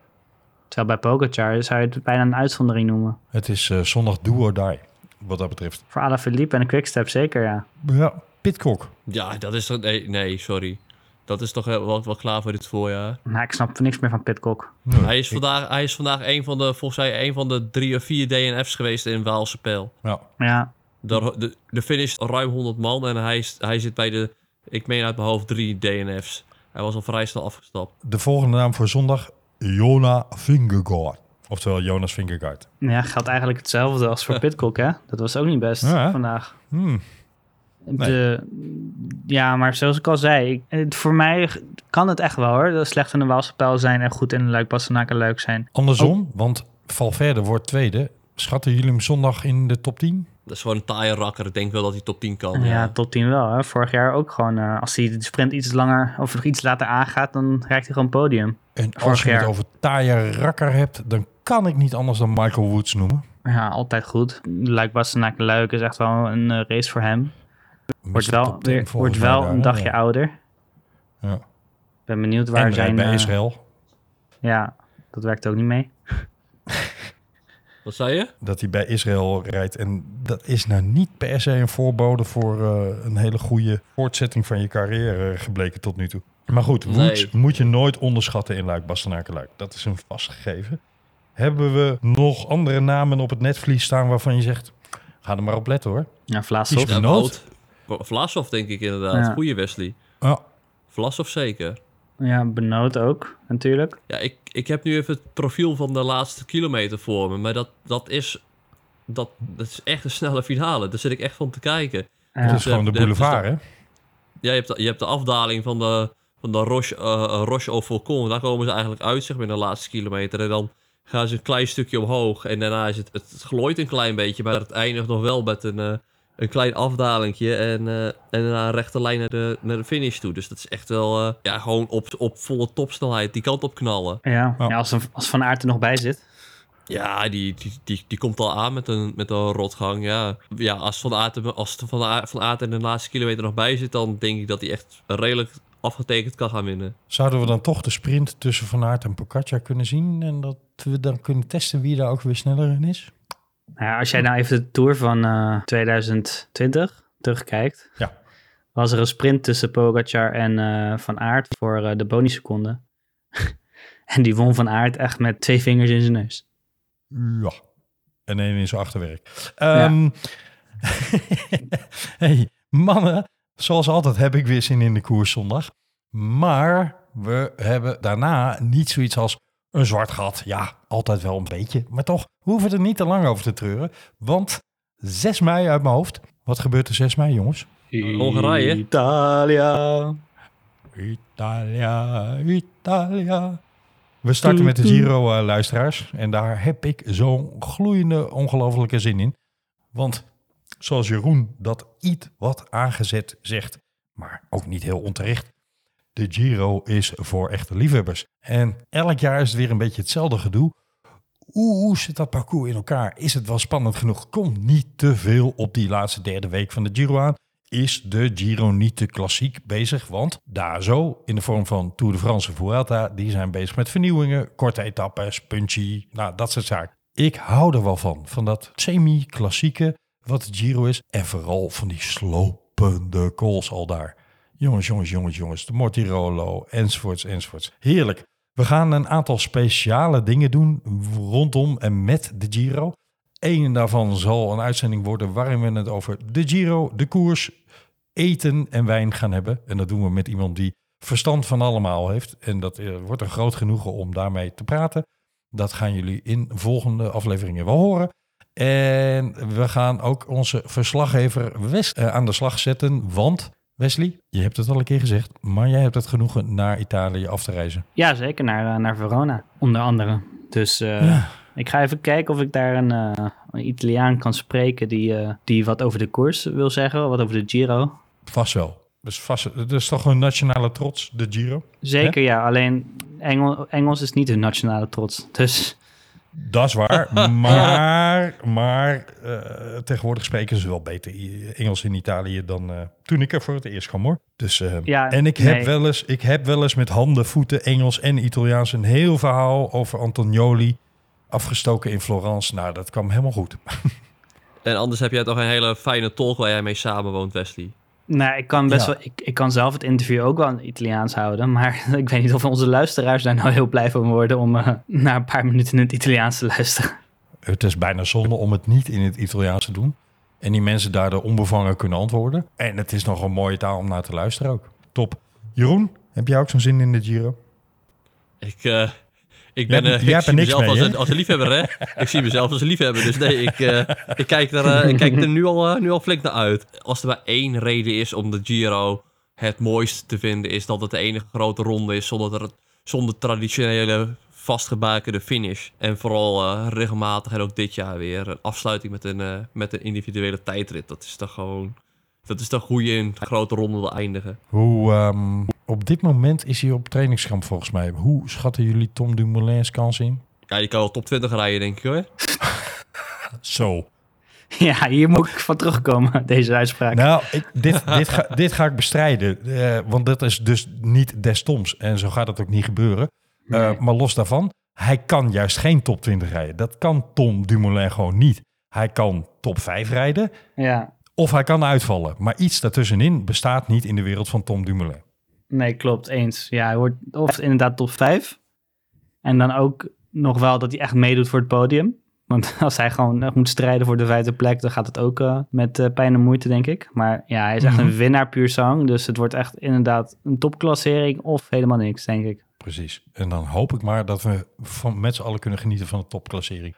Terwijl bij Pogacar zou je het bijna een uitzondering noemen. Het is eh, zondag do or die, wat dat betreft. Voor Alaphilippe en de Quickstep zeker, ja. Ja, Pitcock. Ja, dat is toch... Nee, nee sorry. Dat is toch wel, wel, wel klaar voor dit voorjaar. Nou, ik snap niks meer van Pitcock. Nee, Hij is ik- vandaag, hij is vandaag een van de, volgens mij, een van de drie of vier DNF's geweest in Waalse Pijl. Ja, Ja, De, de, de finish is ruim 100 man en hij, is, hij zit bij de, ik meen uit mijn hoofd, drie DNF's. Hij was al vrij snel afgestapt. De volgende naam voor zondag, Jona Vingegaard. Oftewel Jonas Vingegaard. Ja, geldt eigenlijk hetzelfde als voor *laughs* Pitcock, hè? Dat was ook niet best Ja. vandaag. Hmm. De, ja, maar zoals ik al zei, het- voor mij kan het echt wel hoor. Dat slecht in de Waalspel zijn en goed in de Luik Bastenaken Luik zijn. Andersom, want Valverde wordt tweede. Schatten jullie hem zondag in de top 10? Dat is gewoon een taaie rakker. Ik denk wel dat hij top 10 kan. Ja, Ja. top 10 wel. Hè. Vorig jaar ook gewoon, eh, als hij de sprint iets langer of nog iets later aangaat, dan krijgt hij gewoon podium. En als je het over taaie rakker hebt, dan kan ik niet anders dan Michael Woods noemen. Ja, altijd goed. Luik Bastenaken Luik is echt wel een eh, race voor hem. Wordt wel, Top 10 weer, volgens wordt wel daar, een dagje Ja. ouder. Ja. ben benieuwd waar En zijn... bij eh, Israël. ja, dat werkt ook niet mee. *laughs* Wat zei je? Dat hij bij Israël rijdt. En dat is nou niet per se een voorbode voor eh, een hele goede voortzetting van je carrière gebleken tot nu toe. Maar goed, Nee. Woods moet je nooit onderschatten in Luik, Bastenaken, Luik. Dat is een vastgegeven. Hebben we nog andere namen op het netvlies staan waarvan je zegt... Ga er maar op letten hoor. Ja, Benoot? Wout. Vlasov denk ik inderdaad. Ja. Goeie Wesley. Ja, Vlasov zeker. Ja, Benoot ook, natuurlijk. Ja, ik, ik heb nu even het profiel van de laatste kilometer voor me. Maar dat, dat, is, dat, dat is echt een snelle finale. Daar zit ik echt van te kijken. Ja. dat is gewoon de boulevard hè. Ja, je hebt de, je hebt de afdaling van de, van de Roche, eh, Roche au Faucon. Daar komen ze eigenlijk uit, zeg maar, in de laatste kilometer. En dan gaan ze een klein stukje omhoog. En daarna is het, het, het glooit een klein beetje. Maar het eindigt nog wel met een, eh, een klein afdalingje. En, eh, en daarna een rechte lijn naar de, naar de finish toe. Dus dat is echt wel, eh, ja, gewoon op, op volle topsnelheid die kant op knallen. Ja, Ja. ja als, een- als Van Aert er nog bij zit. Ja, die, die, die, die komt al aan met een, met een rotgang. Ja, ja als Van Aert, er- als Van Aert, van Aert in de laatste kilometer nog bij zit... dan denk ik dat hij echt redelijk afgetekend kan gaan winnen. Zouden we dan toch de sprint tussen Van Aert en Pogacar kunnen zien? En dat we dan kunnen testen wie daar ook weer sneller in is? Nou ja, als jij nou even de Tour van eh, 2020 terugkijkt. Ja. Was er een sprint tussen Pogacar en eh, Van Aert voor eh, de boniseconde. *laughs* en die won Van Aert echt met twee vingers in zijn neus. Ja. En één in zijn achterwerk. Ehm, *laughs* hey, mannen, zoals altijd heb ik weer zin in de koers zondag. Maar we hebben daarna niet zoiets als een zwart gat. Ja, altijd wel een beetje. Maar toch, we hoeven er niet te lang over te treuren. Want 6 mei uit mijn hoofd. Wat gebeurt er 6 mei, jongens? Hongarije. Italia. Italia, Italia. We starten met de Giro, eh, luisteraars. En daar heb ik zo'n gloeiende, ongelofelijke zin in. Want zoals Jeroen dat iets wat aangezet zegt, maar ook niet heel onterecht. De Giro is voor echte liefhebbers. En elk jaar is het weer een beetje hetzelfde gedoe. Hoe, zit dat parcours in elkaar? Is het wel spannend genoeg? Kom niet te veel op die laatste derde week van de Giro aan. Is de Giro niet te klassiek bezig? Want daar zo, in de vorm van Tour de France en Vuelta, die zijn bezig met vernieuwingen, korte etappes, punchy, nou dat soort zaken. Ik hou er wel van, van dat semi-klassieke wat de Giro is. En vooral van die slopende calls al daar. Jongens, jongens, jongens, jongens. De Mortirolo, enzovoorts, enzovoorts. Heerlijk. We gaan een aantal speciale dingen doen rondom en met de Giro. Eén daarvan zal een uitzending worden waarin we het over de Giro, de koers, eten en wijn gaan hebben. En dat doen we met iemand die verstand van allemaal heeft. En dat eh, wordt een groot genoegen om daarmee te praten. Dat gaan jullie in volgende afleveringen wel horen. En we gaan ook onze verslaggever Wes eh, aan de slag zetten. Want Wesley, je hebt het al een keer gezegd, maar jij hebt het genoegen naar Italië af te reizen. Ja, zeker. Naar, eh, naar Verona, onder andere. Dus eh, Ja. ik ga even kijken of ik daar een, eh, een Italiaan kan spreken die, die wat over de koers wil zeggen, wat over de Giro. Vast wel. Dus vast, het is toch een nationale trots, de Giro? Zeker, ja. Alleen Engel, Engels is niet hun nationale trots. Dus Dat is waar. *laughs* maar maar eh, tegenwoordig spreken ze wel beter Engels in Italië dan eh, toen ik er voor het eerst kwam hoor. Dus, eh, Ja, en ik heb, nee. wel eens, ik heb wel eens met handen, voeten, Engels en Italiaans een heel verhaal over Antonioli afgestoken in Florence. Nou, dat kwam helemaal goed. *laughs* En anders heb jij toch een hele fijne tolk waar jij mee samenwoont, Wesley. Nou, ik kan best Ja. wel. Ik, ik kan zelf het interview ook wel in het Italiaans houden. Maar *laughs* ik weet niet of onze luisteraars daar nou heel blij van worden om eh, na een paar minuten in het Italiaans te luisteren. Het is bijna zonde om het niet in het Italiaans te doen. En die mensen daardoor onbevangen kunnen antwoorden. En het is nog een mooie taal om naar te luisteren ook. Top. Jeroen, Heb jij ook zo'n zin in de Giro? Ik, eh, ik ben, eh, jij ik zie mezelf mee, als, een, als een liefhebber, hè? ik zie mezelf als een liefhebber, dus nee, ik, eh, ik, kijk, er, eh, ik kijk er nu al, nu al flink naar uit. Als er maar één reden is om de Giro het mooist te vinden, is dat het de enige grote ronde is zonder, er, zonder traditionele vastgebakende finish. En vooral regelmatig en ook dit jaar weer een afsluiting met een, met een individuele tijdrit. Dat is toch gewoon... Dat is toch hoe je een grote ronde wil eindigen. Hoe, ehm, op dit moment is hij op trainingskamp volgens mij. Hoe schatten jullie Tom Dumoulin's kans in? Ja, die kan wel top 20 rijden, denk ik hoor. *laughs* Zo. Ja, hier moet ik van terugkomen, deze uitspraak. Nou, ik, dit, *laughs* dit, ga, dit ga ik bestrijden. eh, want dat is dus niet des Toms. En zo gaat het ook niet gebeuren. Eh, Nee. maar los daarvan, hij kan juist geen top 20 rijden. Dat kan Tom Dumoulin gewoon niet. Hij kan top 5 rijden Ja, of hij kan uitvallen. Maar iets daartussenin bestaat niet in de wereld van Tom Dumoulin. Nee, klopt, eens. Ja, hij wordt of inderdaad top 5. En dan ook nog wel dat hij echt meedoet voor het podium. Want *laughs* als hij gewoon moet strijden voor de vijfde plek, dan gaat het ook eh, met eh, pijn en moeite, denk ik. Maar ja, hij is echt Mhm. een winnaar puur zang. Dus het wordt echt inderdaad een topklassering of helemaal niks, denk ik. Precies. En dan hoop ik maar dat we van, met z'n allen kunnen genieten van de topklassering.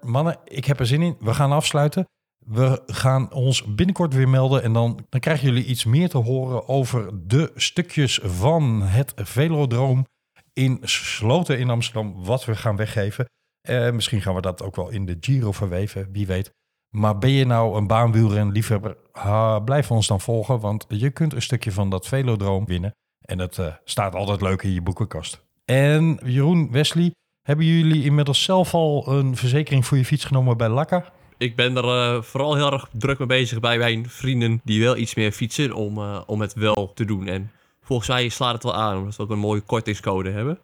Mannen, ik heb er zin in. We gaan afsluiten. We gaan ons binnenkort weer melden en dan, dan krijgen jullie iets meer te horen over de stukjes van het Velodroom in Sloten in Amsterdam, wat we gaan weggeven. Eh, misschien gaan we dat ook wel in de Giro verweven, wie weet. Maar ben je nou een baanwielren liefhebber, ha, blijf ons dan volgen, want je kunt een stukje van dat Velodroom winnen. En dat eh, staat altijd leuk in je boekenkast. En Jeroen, Wesley, hebben jullie inmiddels zelf al een verzekering voor je fiets genomen bij Lakka? Ik ben er eh, vooral heel erg druk mee bezig bij mijn vrienden die wel iets meer fietsen om, eh, om het wel te doen. En volgens mij slaat het wel aan, omdat we ook een mooie kortingscode hebben.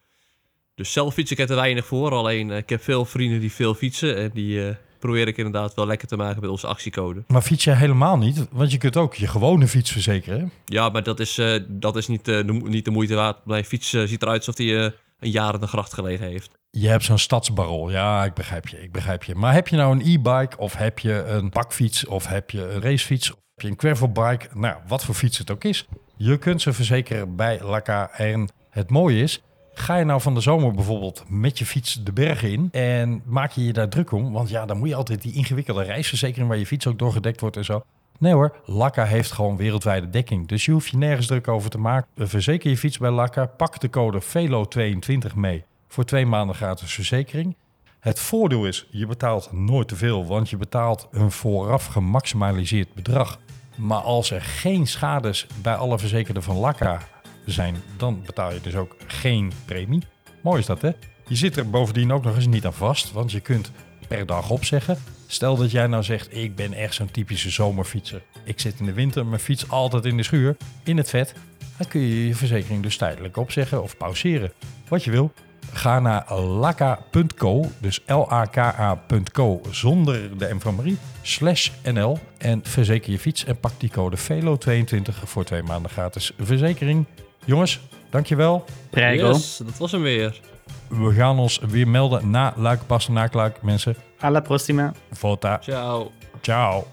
Dus zelf fiets ik er te weinig voor, alleen eh, ik heb veel vrienden die veel fietsen en die probeer ik inderdaad wel lekker te maken met onze actiecode. Maar fiets je helemaal niet, want je kunt ook je gewone fiets verzekeren. Ja, maar dat is, dat is niet, de, niet de moeite waard. Mijn fiets ziet eruit alsof eh, een jaar de gracht gelegen heeft. Je hebt zo'n stadsbarrel. Ja, ik begrijp je, ik begrijp je. Maar heb je nou een e-bike of heb je een bakfiets of heb je een racefiets of heb je een gravelbike? Nou, wat voor fiets het ook is. Je kunt ze verzekeren bij Lakka. En het mooie is, ga je nou van de zomer bijvoorbeeld met je fiets de bergen in en maak je je daar druk om? Want ja, dan moet je altijd die ingewikkelde reisverzekering waar je fiets ook doorgedekt wordt en zo. Nee hoor, Lakka heeft gewoon wereldwijde dekking. Dus je hoeft je nergens druk over te maken. Verzeker je fiets bij Lakka. Pak de code VELO22 mee voor twee maanden gratis verzekering. Het voordeel is, je betaalt nooit te veel, want je betaalt een vooraf gemaximaliseerd bedrag. Maar als er geen schades bij alle verzekerden van Lakka zijn, dan betaal je dus ook geen premie. Mooi is dat, hè? Je zit er bovendien ook nog eens niet aan vast, want je kunt per dag opzeggen. Stel dat jij nou zegt, ik ben echt zo'n typische zomerfietser. Ik zit in de winter, mijn fiets altijd in de schuur, in het vet. Dan kun je je verzekering dus tijdelijk opzeggen of pauzeren. Wat je wil. Ga naar laka.co, dus L-A-K-A.co, zonder de M van Marie, slash NL. En verzeker je fiets en pak die code VELO22 voor twee maanden gratis verzekering. Jongens, dankjewel. Prego. Yes, dat was hem weer. We gaan ons weer melden na Luik, Passen, na Luik, mensen. Alla prossima. Vota. Ciao. Ciao.